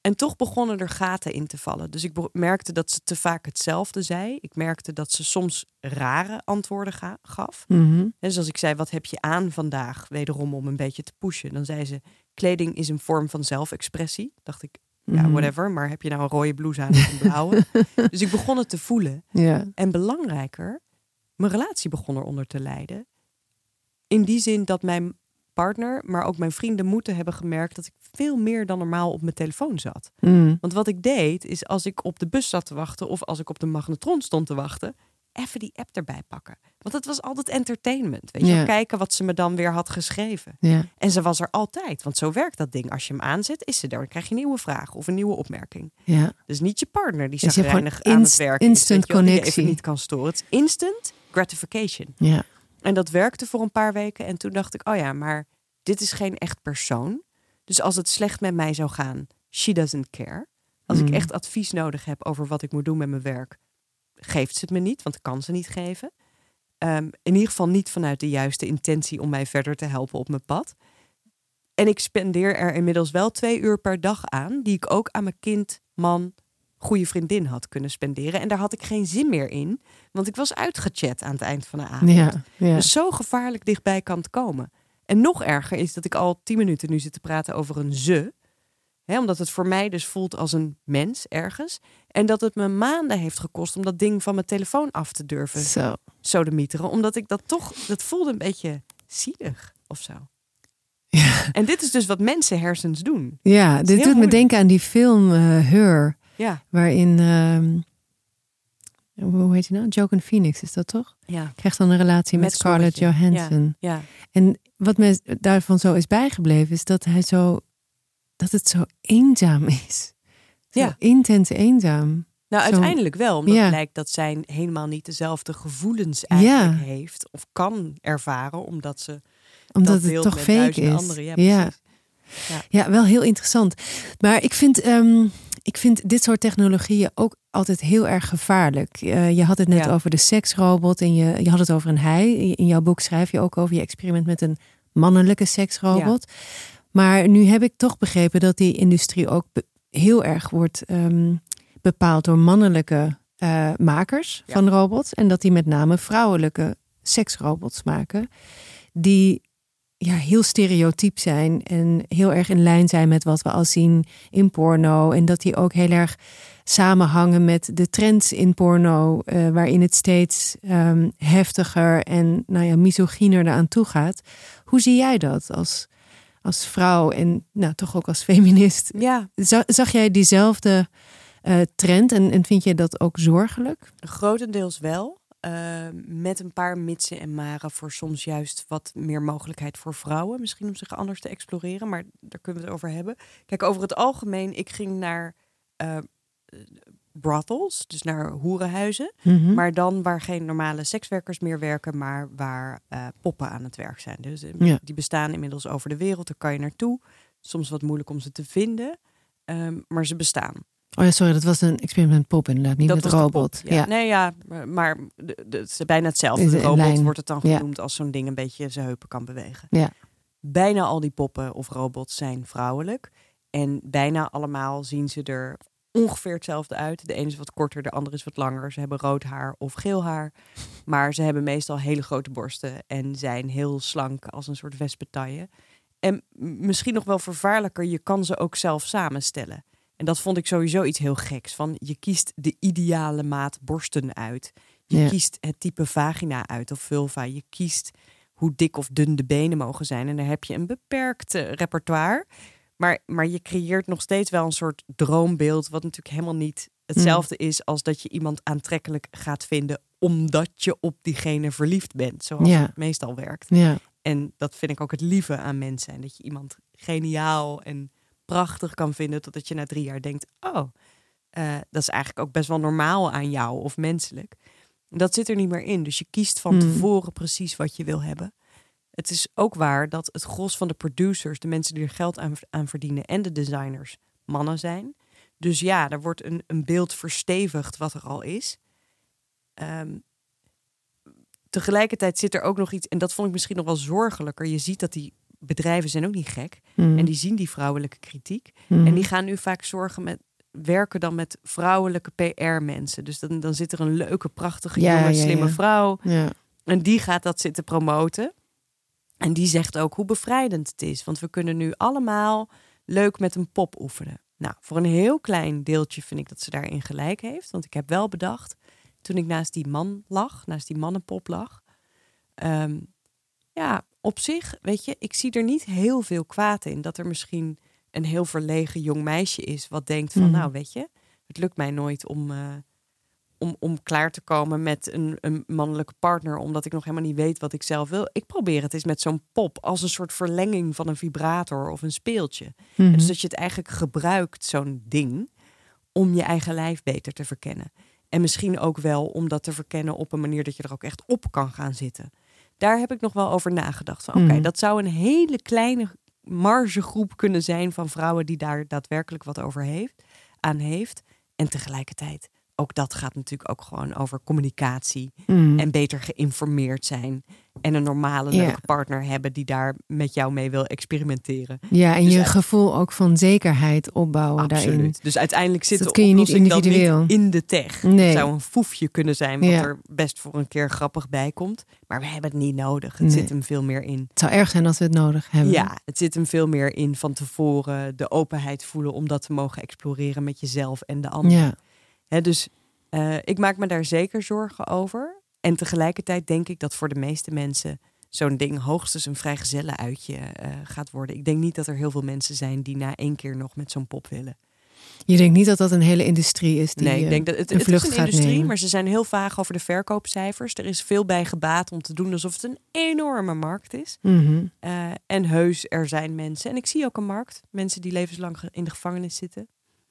en toch begonnen er gaten in te vallen. Dus ik merkte dat ze te vaak hetzelfde zei. Ik merkte dat ze soms rare antwoorden ga- gaf. Mhm. En dus als ik zei, wat heb je aan vandaag? Wederom om een beetje te pushen. Dan zei ze, kleding is een vorm van zelfexpressie. Dacht ik, ja, Mhm. whatever. Maar heb je nou een rode blouse aan of een blauwe? dus ik begon het te voelen. En belangrijker, mijn relatie begon eronder te lijden. In die zin dat mijn partner, maar ook mijn vrienden moeten hebben gemerkt dat ik veel meer dan normaal op mijn telefoon zat. Mm. Want wat ik deed, is als ik op de bus zat te wachten of als ik op de magnetron stond te wachten, even die app erbij pakken. Want het was altijd entertainment. Weet je, Ja. kijken wat ze me dan weer had geschreven. Ja. En ze was er altijd, want zo werkt dat ding. Als je hem aanzet, is ze er. Dan krijg je een nieuwe vraag of een nieuwe opmerking. ja. Dus niet je partner die gewoon zagrijnig aan het werken instant is, wel, die connectie. even niet kan storen. Het is instant gratification. Ja. En dat werkte voor een paar weken. En toen dacht ik, oh ja, maar dit is geen echt persoon. Dus als het slecht met mij zou gaan, she doesn't care. Als ik Mm. echt advies nodig heb over wat ik moet doen met mijn werk, geeft ze het me niet, want ik kan ze niet geven. Ehm, in ieder geval niet vanuit de juiste intentie om mij verder te helpen op mijn pad. En ik spendeer er inmiddels wel twee uur per dag aan, die ik ook aan mijn kind, man, goede vriendin had kunnen spenderen. En daar had ik geen zin meer in, want ik was uitgechat aan het eind van de avond. Ja. Ja. Dus zo gevaarlijk dichtbij kan het komen. En nog erger is dat ik al tien minuten nu zit te praten over een ze. Hè, omdat het voor mij dus voelt als een mens ergens. En dat het me maanden heeft gekost om dat ding van mijn telefoon af te durven Zo. sodemieteren. Omdat ik dat toch, dat voelde een beetje zielig of zo. Ja. En dit is dus wat mensen hersens doen. Ja, dit doet me denken aan die film eh Her, Ja, waarin, ehm, hoe heet hij nou? Joaquin Phoenix is dat toch? ja, Krijgt dan een relatie met, Met Scarlett. Johansson. ja. En wat me daarvan zo is bijgebleven, is dat hij zo, dat het zo eenzaam is. Zo Ja. intens eenzaam. Nou, uiteindelijk wel. Omdat Ja. het blijkt dat zij helemaal niet dezelfde gevoelens eigenlijk Ja. heeft. Of kan ervaren, omdat ze Omdat dat het toch fake is. anderen. Ja, ja. Ja, wel heel interessant. Maar ik vind, ehm, ik vind dit soort technologieën ook altijd heel erg gevaarlijk. Eh, je had het net Ja. over de seksrobot en je, je had het over een hij. In jouw boek schrijf je ook over je experiment met een mannelijke seksrobot. Maar nu heb ik toch begrepen dat die industrie ook heel erg wordt ehm, bepaald door mannelijke eh, makers Ja. van robots. En dat die met name vrouwelijke seksrobots maken. Die ja, heel stereotyp zijn en heel erg in lijn zijn met wat we al zien in porno. En dat die ook heel erg samenhangen met de trends in porno, eh, waarin het steeds ehm, heftiger en nou ja, misogyner eraan toe gaat. Hoe zie jij dat als, als vrouw en nou, toch ook als feminist? Ja, Za- Zag jij diezelfde eh, trend en, en vind je dat ook zorgelijk? grotendeels wel. Eh, met een paar mitsen en maren voor soms juist wat meer mogelijkheid voor vrouwen. Misschien om zich anders te exploreren, maar daar kunnen we het over hebben. Kijk, over het algemeen, ik ging naar eh, brothels, dus naar hoerenhuizen. Mhm. Maar dan waar geen normale sekswerkers meer werken, maar waar eh, poppen aan het werk zijn. Dus Ja. die bestaan inmiddels over de wereld, daar kan je naartoe. Soms wat moeilijk om ze te vinden, ehm, maar ze bestaan. Oh ja, sorry, dat was een experiment pop inderdaad, niet dat met robot. Ja. Nee, ja, maar- het is bijna hetzelfde. De robot lijn. wordt het dan Ja. genoemd als zo'n ding een beetje zijn heupen kan bewegen. Ja. Bijna al die poppen of robots zijn vrouwelijk. En bijna allemaal zien ze er ongeveer hetzelfde uit. De ene is wat korter, de andere is wat langer. Ze hebben rood haar of geel haar. Maar ze hebben meestal hele grote borsten en zijn heel slank als een soort wespentaille. En misschien nog wel vervaarlijker, je kan ze ook zelf samenstellen. En dat vond ik sowieso iets heel geks. Van je kiest de ideale maat borsten uit. Je Ja. kiest het type vagina uit of vulva. Je kiest hoe dik of dun de benen mogen zijn. En dan heb je een beperkt eh, repertoire. Maar, maar je creëert nog steeds wel een soort droombeeld, wat natuurlijk helemaal niet hetzelfde is als dat je iemand aantrekkelijk gaat vinden omdat je op diegene verliefd bent, zoals Ja. het meestal werkt. Ja. En dat vind ik ook het lieve aan mensen. En dat je iemand geniaal en prachtig kan vinden, totdat je na drie jaar denkt: oh, eh, dat is eigenlijk ook best wel normaal aan jou of menselijk. Dat zit er niet meer in. Dus je kiest van Hmm. tevoren precies wat je wil hebben. Het is ook waar dat het gros van de producers, de mensen die er geld aan, aan verdienen en de designers, mannen zijn. Dus ja, er wordt een, een beeld verstevigd wat er al is. Ehm, tegelijkertijd zit er ook nog iets, en dat vond ik misschien nog wel zorgelijker. Je ziet dat die bedrijven zijn ook niet gek. Mhm. En die zien die vrouwelijke kritiek. Mhm. En die gaan nu vaak zorgen met werken dan met vrouwelijke PR-mensen. Dus dan, dan zit er een leuke, prachtige, Ja, jonge, ja, slimme ja. vrouw. Ja. En die gaat dat zitten promoten. En die zegt ook hoe bevrijdend het is. Want we kunnen nu allemaal leuk met een pop oefenen. Nou, voor een heel klein deeltje vind ik dat ze daarin gelijk heeft. Want ik heb wel bedacht, toen ik naast die man lag, naast die mannenpop lag. ehm, ja, op zich, weet je, ik zie er niet heel veel kwaad in. Dat er misschien een heel verlegen jong meisje is wat denkt van, Mhm. nou weet je, het lukt mij nooit om, eh, om, om klaar te komen met een, een mannelijke partner, omdat ik nog helemaal niet weet wat ik zelf wil. Ik probeer het eens met zo'n pop als een soort verlenging van een vibrator of een speeltje. Mhm. Dus dat je het eigenlijk gebruikt, zo'n ding, om je eigen lijf beter te verkennen. En misschien ook wel om dat te verkennen op een manier dat je er ook echt op kan gaan zitten. Daar heb ik nog wel over nagedacht. Van, Oké, Mhm. dat zou een hele kleine margegroep kunnen zijn van vrouwen die daar daadwerkelijk wat over heeft, aan heeft. En tegelijkertijd, ook dat gaat natuurlijk ook gewoon over communicatie Mhm. en beter geïnformeerd zijn. En een normale, Ja. leuke partner hebben die daar met jou mee wil experimenteren. Ja, en Dus je uit- gevoel ook van zekerheid opbouwen daarin. Absoluut. Dus uiteindelijk zit dat de kun je niet individueel. in de tech. Nee. Het zou een foefje kunnen zijn wat Ja. er best voor een keer grappig bij komt. Maar we hebben het niet nodig. Het Nee. zit hem veel meer in. Het zou erg zijn als we het nodig hebben. Ja, het zit hem veel meer in van tevoren de openheid voelen om dat te mogen exploreren met jezelf en de ander. Ja. Dus eh, ik maak me daar zeker zorgen over. En tegelijkertijd denk ik dat voor de meeste mensen zo'n ding hoogstens een vrijgezellen uitje eh, gaat worden. Ik denk niet dat er heel veel mensen zijn die na één keer nog met zo'n pop willen. Je denkt niet dat dat een hele industrie is die nee, ik eh, denk dat het, een het is een gaat industrie, nemen. maar ze zijn heel vaag over de verkoopcijfers. Er is veel bij gebaat om te doen alsof het een enorme markt is. Mhm. Eh, en heus, er zijn mensen. En ik zie ook een markt. Mensen die levenslang in de gevangenis zitten.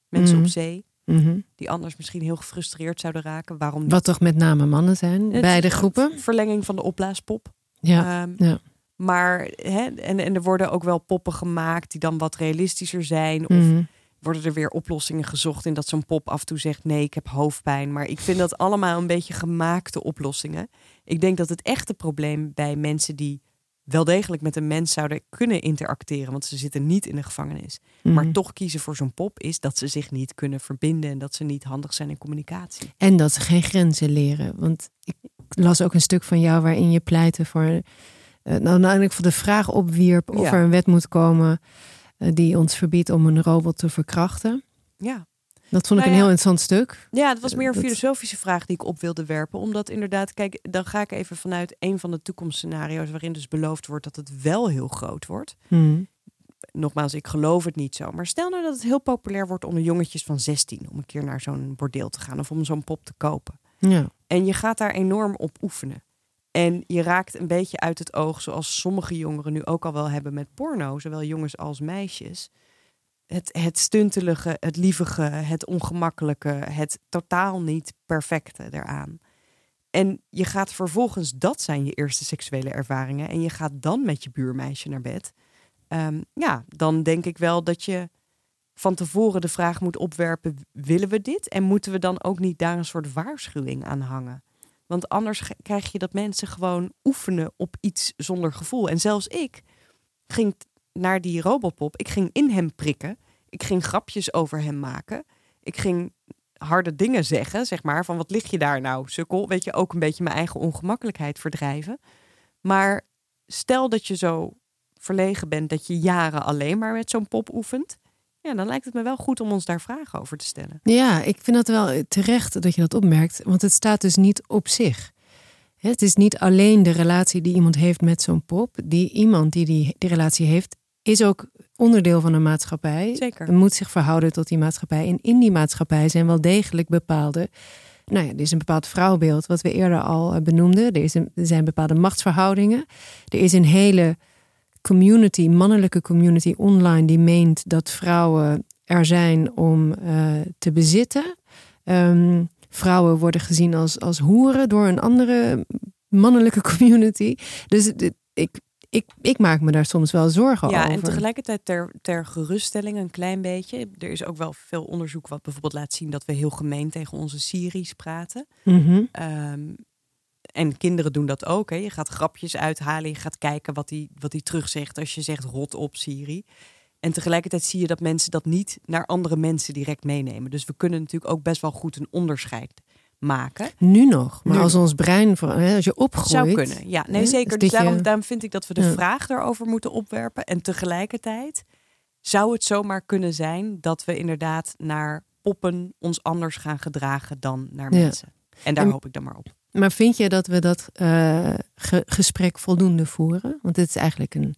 Mensen Mhm. op zee. Mhm. Die anders misschien heel gefrustreerd zouden raken. Waarom niet? Wat toch met name mannen zijn, Het- beide groepen. Verlenging van de opblaaspop. Ja, Ehm, ja. Maar, hè, en, en er worden ook wel poppen gemaakt die dan wat realistischer zijn. Of Mhm. worden er weer oplossingen gezocht in dat zo'n pop af en toe zegt nee, ik heb hoofdpijn. Maar ik vind dat allemaal een beetje gemaakte oplossingen. Ik denk dat het echte probleem bij mensen die wel degelijk met een mens zouden kunnen interacteren, want ze zitten niet in de gevangenis, maar Mhm. toch kiezen voor zo'n pop, is dat ze zich niet kunnen verbinden en dat ze niet handig zijn in communicatie. En dat ze geen grenzen leren. Want ik las ook een stuk van jou waarin je pleitte voor. eh, nou, uiteindelijk voor de vraag opwierp of Ja. er een wet moet komen eh, die ons verbiedt om een robot te verkrachten. Ja. Dat vond ik Nou een heel interessant stuk. Ja, het was meer een Dat- filosofische vraag die ik op wilde werpen. Omdat inderdaad, kijk, dan ga ik even vanuit een van de toekomstscenario's waarin dus beloofd wordt dat het wel heel groot wordt. Mhm. Nogmaals, ik geloof het niet zo. Maar stel nou dat het heel populair wordt onder jongetjes van 16 om een keer naar zo'n bordeel te gaan of om zo'n pop te kopen. Ja. En je gaat daar enorm op oefenen. En je raakt een beetje uit het oog, zoals sommige jongeren nu ook al wel hebben met porno, zowel jongens als meisjes. Het, het stuntelige, het lievige, het ongemakkelijke, het totaal niet perfecte eraan. En je gaat vervolgens, dat zijn je eerste seksuele ervaringen, en je gaat dan met je buurmeisje naar bed. Ehm, ja, dan denk ik wel dat je van tevoren de vraag moet opwerpen: willen we dit? En moeten we dan ook niet daar een soort waarschuwing aan hangen? Want anders krijg je dat mensen gewoon oefenen op iets zonder gevoel. En zelfs ik ging naar die robopop. Ik ging in hem prikken. Ik ging grapjes over hem maken. Ik ging harde dingen zeggen, zeg maar. Van wat lig je daar nou, sukkel? Weet je, ook een beetje mijn eigen ongemakkelijkheid verdrijven. Maar stel dat je zo verlegen bent dat je jaren alleen maar met zo'n pop oefent. Ja, dan lijkt het me wel goed om ons daar vragen over te stellen. Ja, ik vind dat wel terecht dat je dat opmerkt, want het staat dus niet op zich. Het is niet alleen de relatie die iemand heeft met zo'n pop. Die iemand die, die die relatie heeft, is ook onderdeel van een maatschappij. Zeker. En moet zich verhouden tot die maatschappij. En in die maatschappij zijn wel degelijk bepaalde. Nou ja, er is een bepaald vrouwbeeld, wat we eerder al eh, benoemden. Er, is een, er zijn bepaalde machtsverhoudingen. Er is een hele community, mannelijke community online, die meent dat vrouwen er zijn om uh, te bezitten. Um, vrouwen worden gezien als, als hoeren door een andere mannelijke community. Dus ik, ik, ik maak me daar soms wel zorgen ja, over. Ja, en tegelijkertijd ter, ter geruststelling een klein beetje. Er is ook wel veel onderzoek wat bijvoorbeeld laat zien dat we heel gemeen tegen onze Syriërs praten. Mm -hmm. um, en kinderen doen dat ook. Hè. Je gaat grapjes uithalen, je gaat kijken wat hij wat die terugzegt als je zegt rot op Siri. En tegelijkertijd zie je dat mensen dat niet naar andere mensen direct meenemen. Dus we kunnen natuurlijk ook best wel goed een onderscheid maken. Nu nog, maar nu als ons brein, als je opgroeit... Zou kunnen, ja. Nee, zeker. Dus daarom, je... daarom vind ik dat we de ja. vraag daarover moeten opwerpen. En tegelijkertijd zou het zomaar kunnen zijn dat we inderdaad naar poppen ons anders gaan gedragen dan naar mensen. En daar en, hoop ik dan maar op. Maar vind je dat we dat uh, ge gesprek voldoende voeren? Want het is eigenlijk een.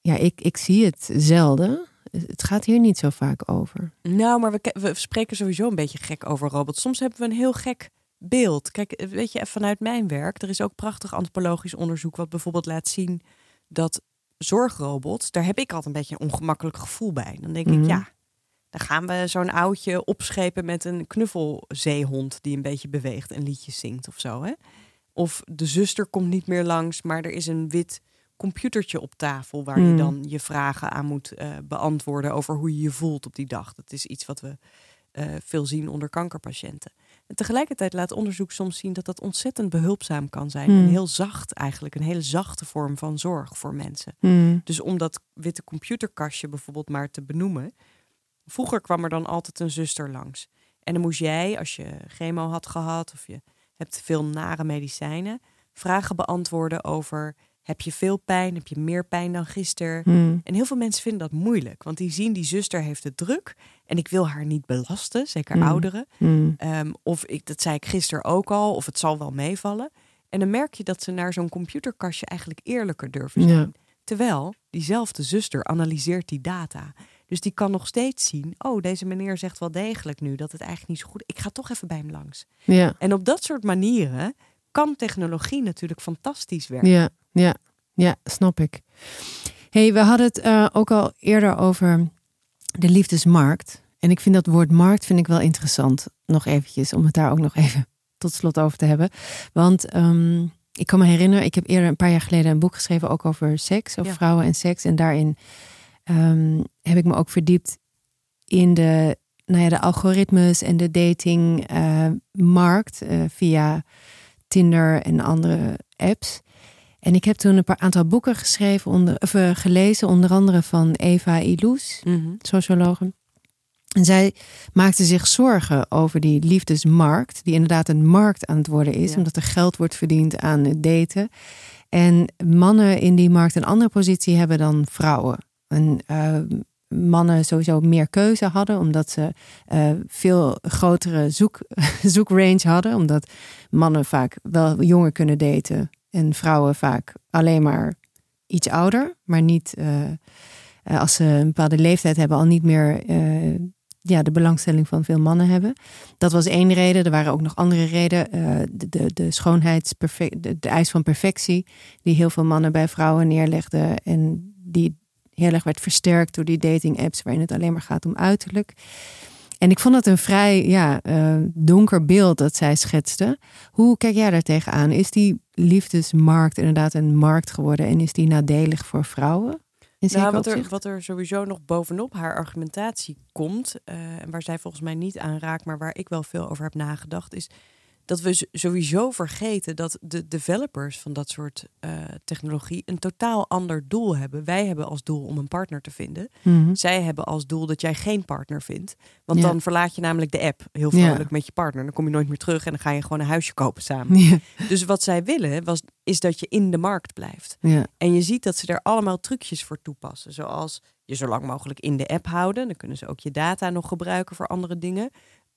Ja, ik, ik zie het zelden. Het gaat hier niet zo vaak over. Nou, maar we, we spreken sowieso een beetje gek over robots. Soms hebben we een heel gek beeld. Kijk, weet je, vanuit mijn werk, er is ook prachtig antropologisch onderzoek wat bijvoorbeeld laat zien dat zorgrobots, daar heb ik altijd een beetje een ongemakkelijk gevoel bij. Dan denk mm -hmm. ik, ja, dan gaan we zo'n oudje opschepen met een knuffelzeehond die een beetje beweegt en liedjes zingt of zo. Hè? Of de zuster komt niet meer langs, maar er is een wit computertje op tafel waar Hmm. je dan je vragen aan moet uh, beantwoorden over hoe je je voelt op die dag. Dat is iets wat we uh, veel zien onder kankerpatiënten. En tegelijkertijd laat onderzoek soms zien dat dat ontzettend behulpzaam kan zijn. Hmm. En heel zacht eigenlijk, een hele zachte vorm van zorg voor mensen. Hmm. Dus om dat witte computerkastje bijvoorbeeld maar te benoemen. Vroeger kwam er dan altijd een zuster langs. En dan moest jij, als je chemo had gehad of je hebt veel nare medicijnen, vragen beantwoorden over heb je veel pijn, heb je meer pijn dan gisteren. Hmm. En heel veel mensen vinden dat moeilijk, want die zien die zuster heeft het druk en ik wil haar niet belasten, zeker Hmm. ouderen. Hmm. Um, of ik, dat zei ik gisteren ook al, of het zal wel meevallen. En dan merk je dat ze naar zo'n computerkastje eigenlijk eerlijker durven zijn. Ja. Terwijl diezelfde zuster analyseert die data. Dus die kan nog steeds zien, oh, deze meneer zegt wel degelijk nu dat het eigenlijk niet zo goed is. Ik ga toch even bij hem langs. Ja, En op dat soort manieren kan technologie natuurlijk fantastisch werken. ja, ja, ja, snap ik. hey, we hadden het eh, ook al eerder over de liefdesmarkt. En ik vind dat woord markt vind ik wel interessant. Nog eventjes, om het daar ook nog even tot slot over te hebben. Want ehm, ik kan me herinneren, ik heb eerder een paar jaar geleden een boek geschreven ook over seks, over Ja. vrouwen en seks. En daarin ehm, heb ik me ook verdiept in de, nou ja, de algoritmes en de datingmarkt eh, via Tinder en andere apps. En ik heb toen een paar aantal boeken geschreven, onder, of, eh, gelezen, onder andere van Eva Illouz, Mhm. sociologe. En zij maakte zich zorgen over die liefdesmarkt, die inderdaad een markt aan het worden is, Ja. omdat er geld wordt verdiend aan het daten. En mannen in die markt een andere positie hebben dan vrouwen. En eh, mannen sowieso meer keuze hadden, omdat ze eh, veel grotere zoek, zoekrange hadden, omdat mannen vaak wel jonger kunnen daten en vrouwen vaak alleen maar iets ouder, maar niet eh, eh, als ze een bepaalde leeftijd hebben, al niet meer ja, de belangstelling van veel mannen hebben. Dat was één reden. Er waren ook nog andere redenen. Uh, de, de, de schoonheidsperfect, de, de eis van perfectie, die heel veel mannen bij vrouwen neerlegden. En die heel erg werd versterkt door die dating apps waarin het alleen maar gaat om uiterlijk. En ik vond het een vrij ja, uh, donker beeld dat zij schetste. Hoe kijk jij daar tegenaan? Is die liefdesmarkt inderdaad een markt geworden en is die nadelig voor vrouwen? nou, wat, er, wat er sowieso nog bovenop haar argumentatie komt, uh, en waar zij volgens mij niet aan raakt, maar waar ik wel veel over heb nagedacht, is dat we sowieso vergeten dat de developers van dat soort uh, technologie een totaal ander doel hebben. Wij hebben als doel om een partner te vinden. Mhm. Zij hebben als doel dat jij geen partner vindt. Want dan verlaat je namelijk de app heel vrolijk met je partner. Dan kom je nooit meer terug en dan ga je gewoon een huisje kopen samen. Ja. Dus wat zij willen was, is dat je in de markt blijft. En je ziet dat ze er allemaal trucjes voor toepassen. Zoals je zo lang mogelijk in de app houden. Dan kunnen ze ook je data nog gebruiken voor andere dingen.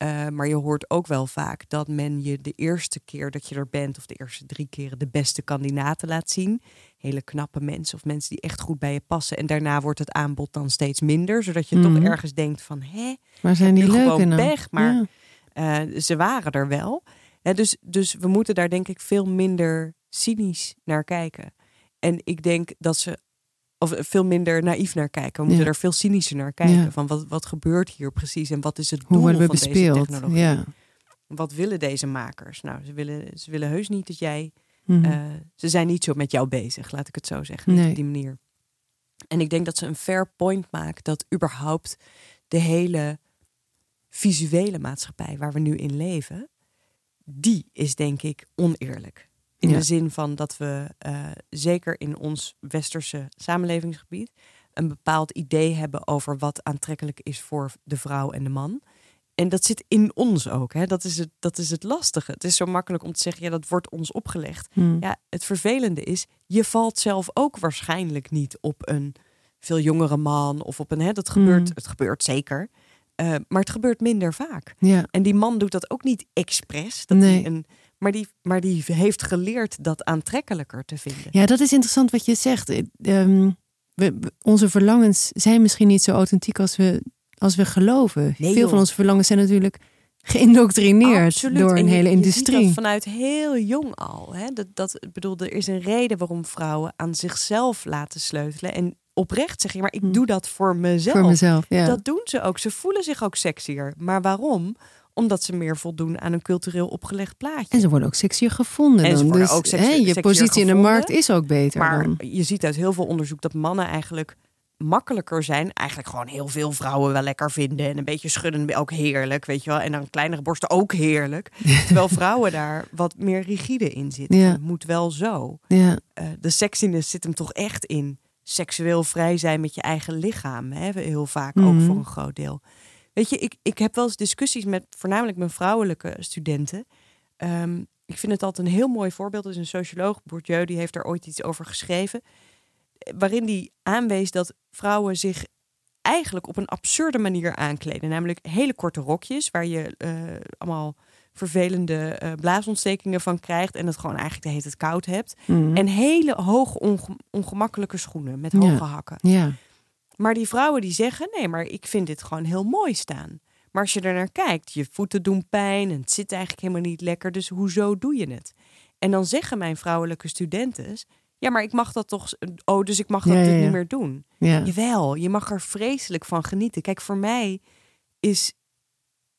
Uh, maar je hoort ook wel vaak dat men je de eerste keer dat je er bent, of de eerste drie keren, de beste kandidaten laat zien. Hele knappe mensen of mensen die echt goed bij je passen. En daarna wordt het aanbod dan steeds minder, zodat je mm. toch Mhm. ergens denkt van, hè, Maar zijn die leuk gewoon pech, maar Ja. eh, ze waren er wel. Hè, dus, dus we moeten daar denk ik veel minder cynisch naar kijken. En ik denk dat ze, of veel minder naïef naar kijken. We moeten Ja. er veel cynischer naar kijken. Ja. Van wat, wat gebeurt hier precies en wat is het doel van deze technologie? Ja. Wat willen deze makers? Nou, ze willen, ze willen heus niet dat jij. Mhm. eh, ze zijn niet zo met jou bezig, laat ik het zo zeggen. Nee. op die manier. En ik denk dat ze een fair point maakt dat überhaupt de hele visuele maatschappij waar we nu in leven, die is denk ik oneerlijk. In Ja. de zin van dat we eh, zeker in ons westerse samenlevingsgebied een bepaald idee hebben over wat aantrekkelijk is voor de vrouw en de man. En dat zit in ons ook. Hè? Dat, is het, dat is het lastige. Het is zo makkelijk om te zeggen, ja, dat wordt ons opgelegd. Hmm. Ja, het vervelende is, je valt zelf ook waarschijnlijk niet op een veel jongere man of op een, hè, dat gebeurt, Mm. het gebeurt zeker, Eh, maar het gebeurt minder vaak. Ja. En die man doet dat ook niet expres, dat Nee. hij een, maar, die, maar die heeft geleerd dat aantrekkelijker te vinden. ja, dat is interessant wat je zegt. Eh, ehm, we, onze verlangens zijn misschien niet zo authentiek als we, als we geloven. Nee, Veel joh. van onze verlangens zijn natuurlijk geïndoctrineerd Absoluut. door een En je- hele je industrie. dat vanuit heel jong al. Hè? Dat, dat, bedoel, er is een reden waarom vrouwen aan zichzelf laten sleutelen. En oprecht zeggen, maar ik doe dat voor mezelf. Hm. Voor mezelf, ja. Dat doen ze ook. Ze voelen zich ook sexier. Maar waarom? Omdat ze meer voldoen aan een cultureel opgelegd plaatje. En ze worden ook sexier gevonden. En ze dan. worden dus, ook sexier- hè, je positie in de markt is ook beter. Maar dan. je ziet uit heel veel onderzoek dat mannen eigenlijk makkelijker zijn. Eigenlijk gewoon heel veel vrouwen wel lekker vinden. En een beetje schudden ook heerlijk, weet je wel. En dan kleinere borsten ook heerlijk. Terwijl vrouwen daar wat meer rigide in zitten. Ja. Het moet wel zo. Ja. Eh, de sexiness zit hem toch echt in seksueel vrij zijn met je eigen lichaam. Hè? Heel vaak ook Mhm. voor een groot deel. Weet je, ik, ik heb wel eens discussies met voornamelijk mijn vrouwelijke studenten. Ehm, ik vind het altijd een heel mooi voorbeeld. Er is een socioloog, Bourdieu, die heeft daar ooit iets over geschreven. Waarin die aanwees dat vrouwen zich eigenlijk op een absurde manier aankleden. Namelijk hele korte rokjes, waar je eh, allemaal vervelende eh, blaasontstekingen van krijgt. En het gewoon eigenlijk de hele tijd koud hebt. Mhm. En hele hoge onge- ongemakkelijke schoenen met Ja. hoge hakken. ja. Maar die vrouwen die zeggen, nee, maar ik vind dit gewoon heel mooi staan. Maar als je er naar kijkt, je voeten doen pijn en het zit eigenlijk helemaal niet lekker. Dus hoezo doe je het? En dan zeggen mijn vrouwelijke studenten, ja, maar ik mag dat toch, oh, dus ik mag dat Ja, ja, dit ja. niet meer doen. Ja. Jawel, je mag er vreselijk van genieten. Kijk, voor mij is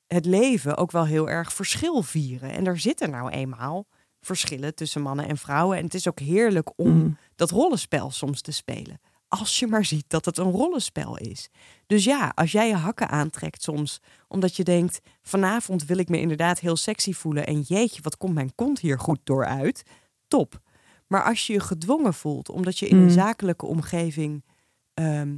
het leven ook wel heel erg verschil vieren. En er zitten nou eenmaal verschillen tussen mannen en vrouwen. En het is ook heerlijk om Mm. dat rollenspel soms te spelen. Als je maar ziet dat het een rollenspel is. Dus ja, als jij je hakken aantrekt soms, omdat je denkt: vanavond wil ik me inderdaad heel sexy voelen. En jeetje, wat komt mijn kont hier goed door uit? Top. Maar als je je gedwongen voelt, omdat je in een Mm. zakelijke omgeving ehm,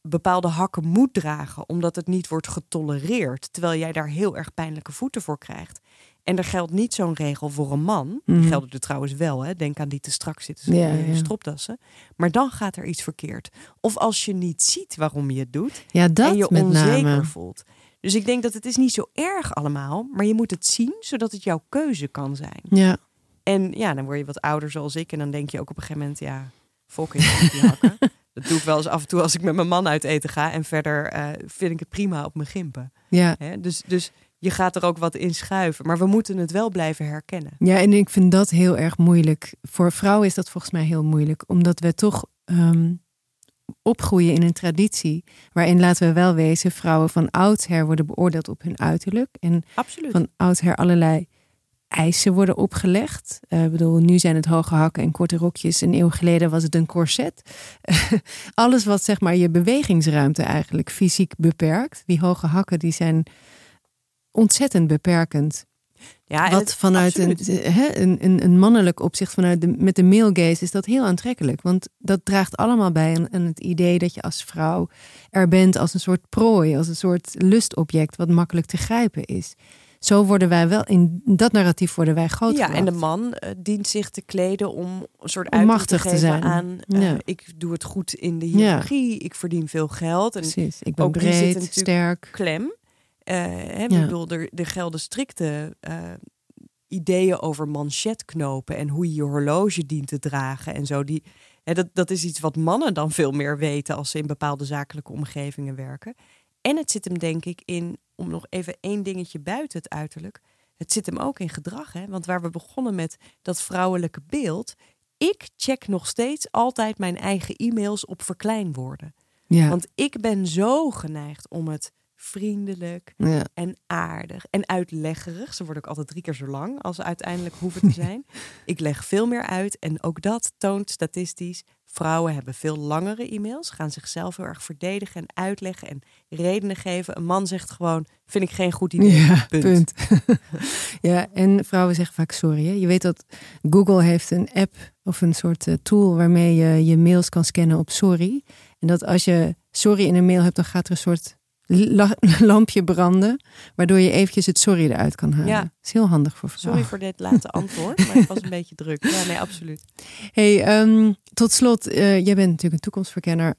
bepaalde hakken moet dragen, omdat het niet wordt getolereerd, terwijl jij daar heel erg pijnlijke voeten voor krijgt. En er geldt niet zo'n regel voor een man. Die Mhm. gelden er trouwens wel. Hè? Denk aan die te strak zitten Ja, eh, ja. stropdassen. Maar dan gaat er iets verkeerd. Of als je niet ziet waarom je het doet ja, dat en je met onzeker name. voelt. Dus ik denk dat het is niet zo erg allemaal, maar je moet het zien zodat het jouw keuze kan zijn. Ja. En ja, dan word je wat ouder zoals ik en dan denk je ook op een gegeven moment, ja, Fucking koffiehakken. dat doe ik wel eens af en toe als ik met mijn man uit eten ga. En verder eh, vind ik het prima op mijn gimpen. Ja. Hè? Dus, dus je gaat er ook wat in schuiven. Maar we moeten het wel blijven herkennen. Ja, en ik vind dat heel erg moeilijk. Voor vrouwen is dat volgens mij heel moeilijk, omdat we toch ehm, opgroeien in een traditie waarin, laten we wel wezen, vrouwen van oudsher worden beoordeeld op hun uiterlijk. En Absoluut. van oudsher allerlei eisen worden opgelegd. Eh, Ik bedoel, nu zijn het hoge hakken en korte rokjes. Een eeuw geleden was het een corset. Alles wat zeg maar je bewegingsruimte eigenlijk fysiek beperkt. Die hoge hakken die zijn ontzettend beperkend. ja, Wat het- vanuit een, absoluut. hè, een, een, een mannelijk opzicht, vanuit de, met de male gaze, is dat heel aantrekkelijk. Want dat draagt allemaal bij aan, aan het idee dat je als vrouw er bent als een soort prooi, als een soort lustobject wat makkelijk te grijpen is. Zo worden wij wel, in dat narratief worden wij groot Ja, en de man eh, dient zich te kleden om een soort Om machtig te zijn. aan... eh, Ja. Ik doe het goed in de hiërarchie, ik verdien veel geld. En Precies, ik ben breed, sterk. klem. Eh, hè, ik Ja. bedoel, er, er gelden strikte eh, ideeën over manchetknopen en hoe je je horloge dient te dragen en zo. Die, hè, dat, dat is iets wat mannen dan veel meer weten als ze in bepaalde zakelijke omgevingen werken. En het zit hem denk ik in, om nog even één dingetje buiten het uiterlijk, het zit hem ook in gedrag. Hè? Want waar we begonnen met dat vrouwelijke beeld, ik check nog steeds altijd mijn eigen e-mails op verkleinwoorden. Ja, Want ik ben zo geneigd om het vriendelijk ja. en aardig en uitleggerig. Ze worden ook altijd drie keer zo lang als ze uiteindelijk hoeven te zijn. ik leg veel meer uit en ook dat toont statistisch. Vrouwen hebben veel langere e-mails, gaan zichzelf heel erg verdedigen en uitleggen en redenen geven. Een man zegt gewoon, vind ik geen goed idee. Ja, punt. punt. ja, en vrouwen zeggen vaak sorry. Hè? Je weet dat Google heeft een app of een soort eh, tool waarmee je je mails kan scannen op sorry. En dat als je sorry in een mail hebt, dan gaat er een soort la- lampje branden, waardoor je eventjes het sorry eruit kan halen. Ja. Dat is heel handig voor vrouwen. Sorry voor dit late antwoord, maar ik was een beetje druk. Ja, nee, absoluut. Hey, ehm, tot slot, eh, jij bent natuurlijk een toekomstverkenner.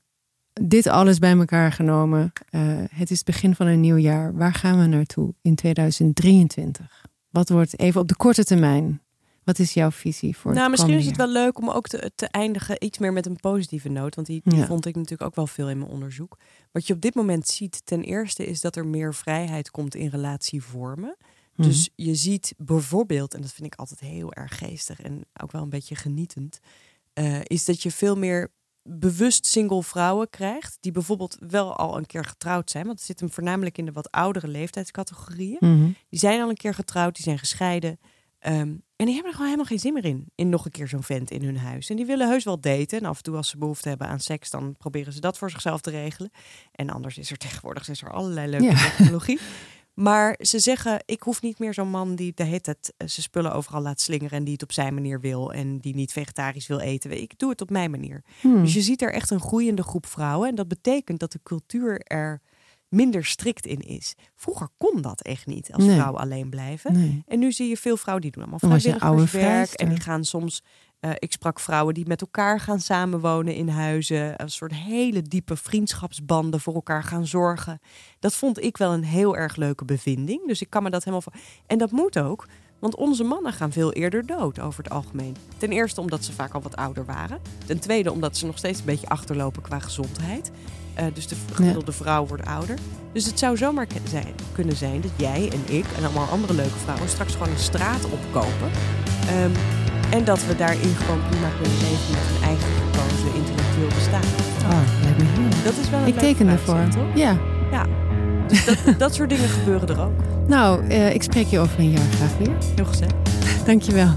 Dit alles bij elkaar genomen. eh, het is het begin van een nieuw jaar. Waar gaan we naartoe in 2023? Wat wordt even op de korte termijn? Wat is jouw visie voor Nou, misschien is het wel leuk om ook te, te eindigen iets meer met een positieve noot. Want die, die Ja. vond ik natuurlijk ook wel veel in mijn onderzoek. Wat je op dit moment ziet, ten eerste is dat er meer vrijheid komt in relatievormen. Mhm. Dus je ziet bijvoorbeeld, en dat vind ik altijd heel erg geestig en ook wel een beetje genietend, eh, is dat je veel meer bewust single vrouwen krijgt, die bijvoorbeeld wel al een keer getrouwd zijn. Want het zit hem voornamelijk in de wat oudere leeftijdscategorieën. Mhm. Die zijn al een keer getrouwd, die zijn gescheiden. Ehm, en die hebben er gewoon helemaal geen zin meer in. In nog een keer zo'n vent in hun huis. En die willen heus wel daten. En af en toe als ze behoefte hebben aan seks, dan proberen ze dat voor zichzelf te regelen. En anders is er tegenwoordig is er allerlei leuke Ja. technologie. Maar ze zeggen, ik hoef niet meer zo'n man die de heet het eh, zijn spullen overal laat slingeren en die het op zijn manier wil en die niet vegetarisch wil eten. Ik doe het op mijn manier. Hmm. Dus je ziet er echt een groeiende groep vrouwen. En dat betekent dat de cultuur er minder strikt in is. Vroeger kon dat echt niet als Nee. vrouwen alleen blijven. Nee. En nu zie je veel vrouwen die doen allemaal vrijwilligerswerk. En die gaan soms... eh, ik sprak vrouwen die met elkaar gaan samenwonen in huizen. Een soort hele diepe vriendschapsbanden voor elkaar gaan zorgen. Dat vond ik wel een heel erg leuke bevinding. Dus ik kan me dat helemaal voor... En dat moet ook. Want onze mannen gaan veel eerder dood over het algemeen. Ten eerste omdat ze vaak al wat ouder waren. Ten tweede omdat ze nog steeds een beetje achterlopen qua gezondheid. Eh, dus de gemiddelde vrouw wordt ouder. Dus het zou zomaar zijn, kunnen zijn dat jij en ik en allemaal andere leuke vrouwen straks gewoon een straat opkopen. Ehm, en dat we daarin gewoon prima kunnen leven met een eigen gekozen intellectueel bestaan. Oh, lijkt me. Dat is wel een Ik teken ervoor. toch? Ja. Ja. Dus dat, dat soort dingen gebeuren er ook. Nou, eh, ik spreek je over een jaar graag weer. Heel gezellig. Dankjewel.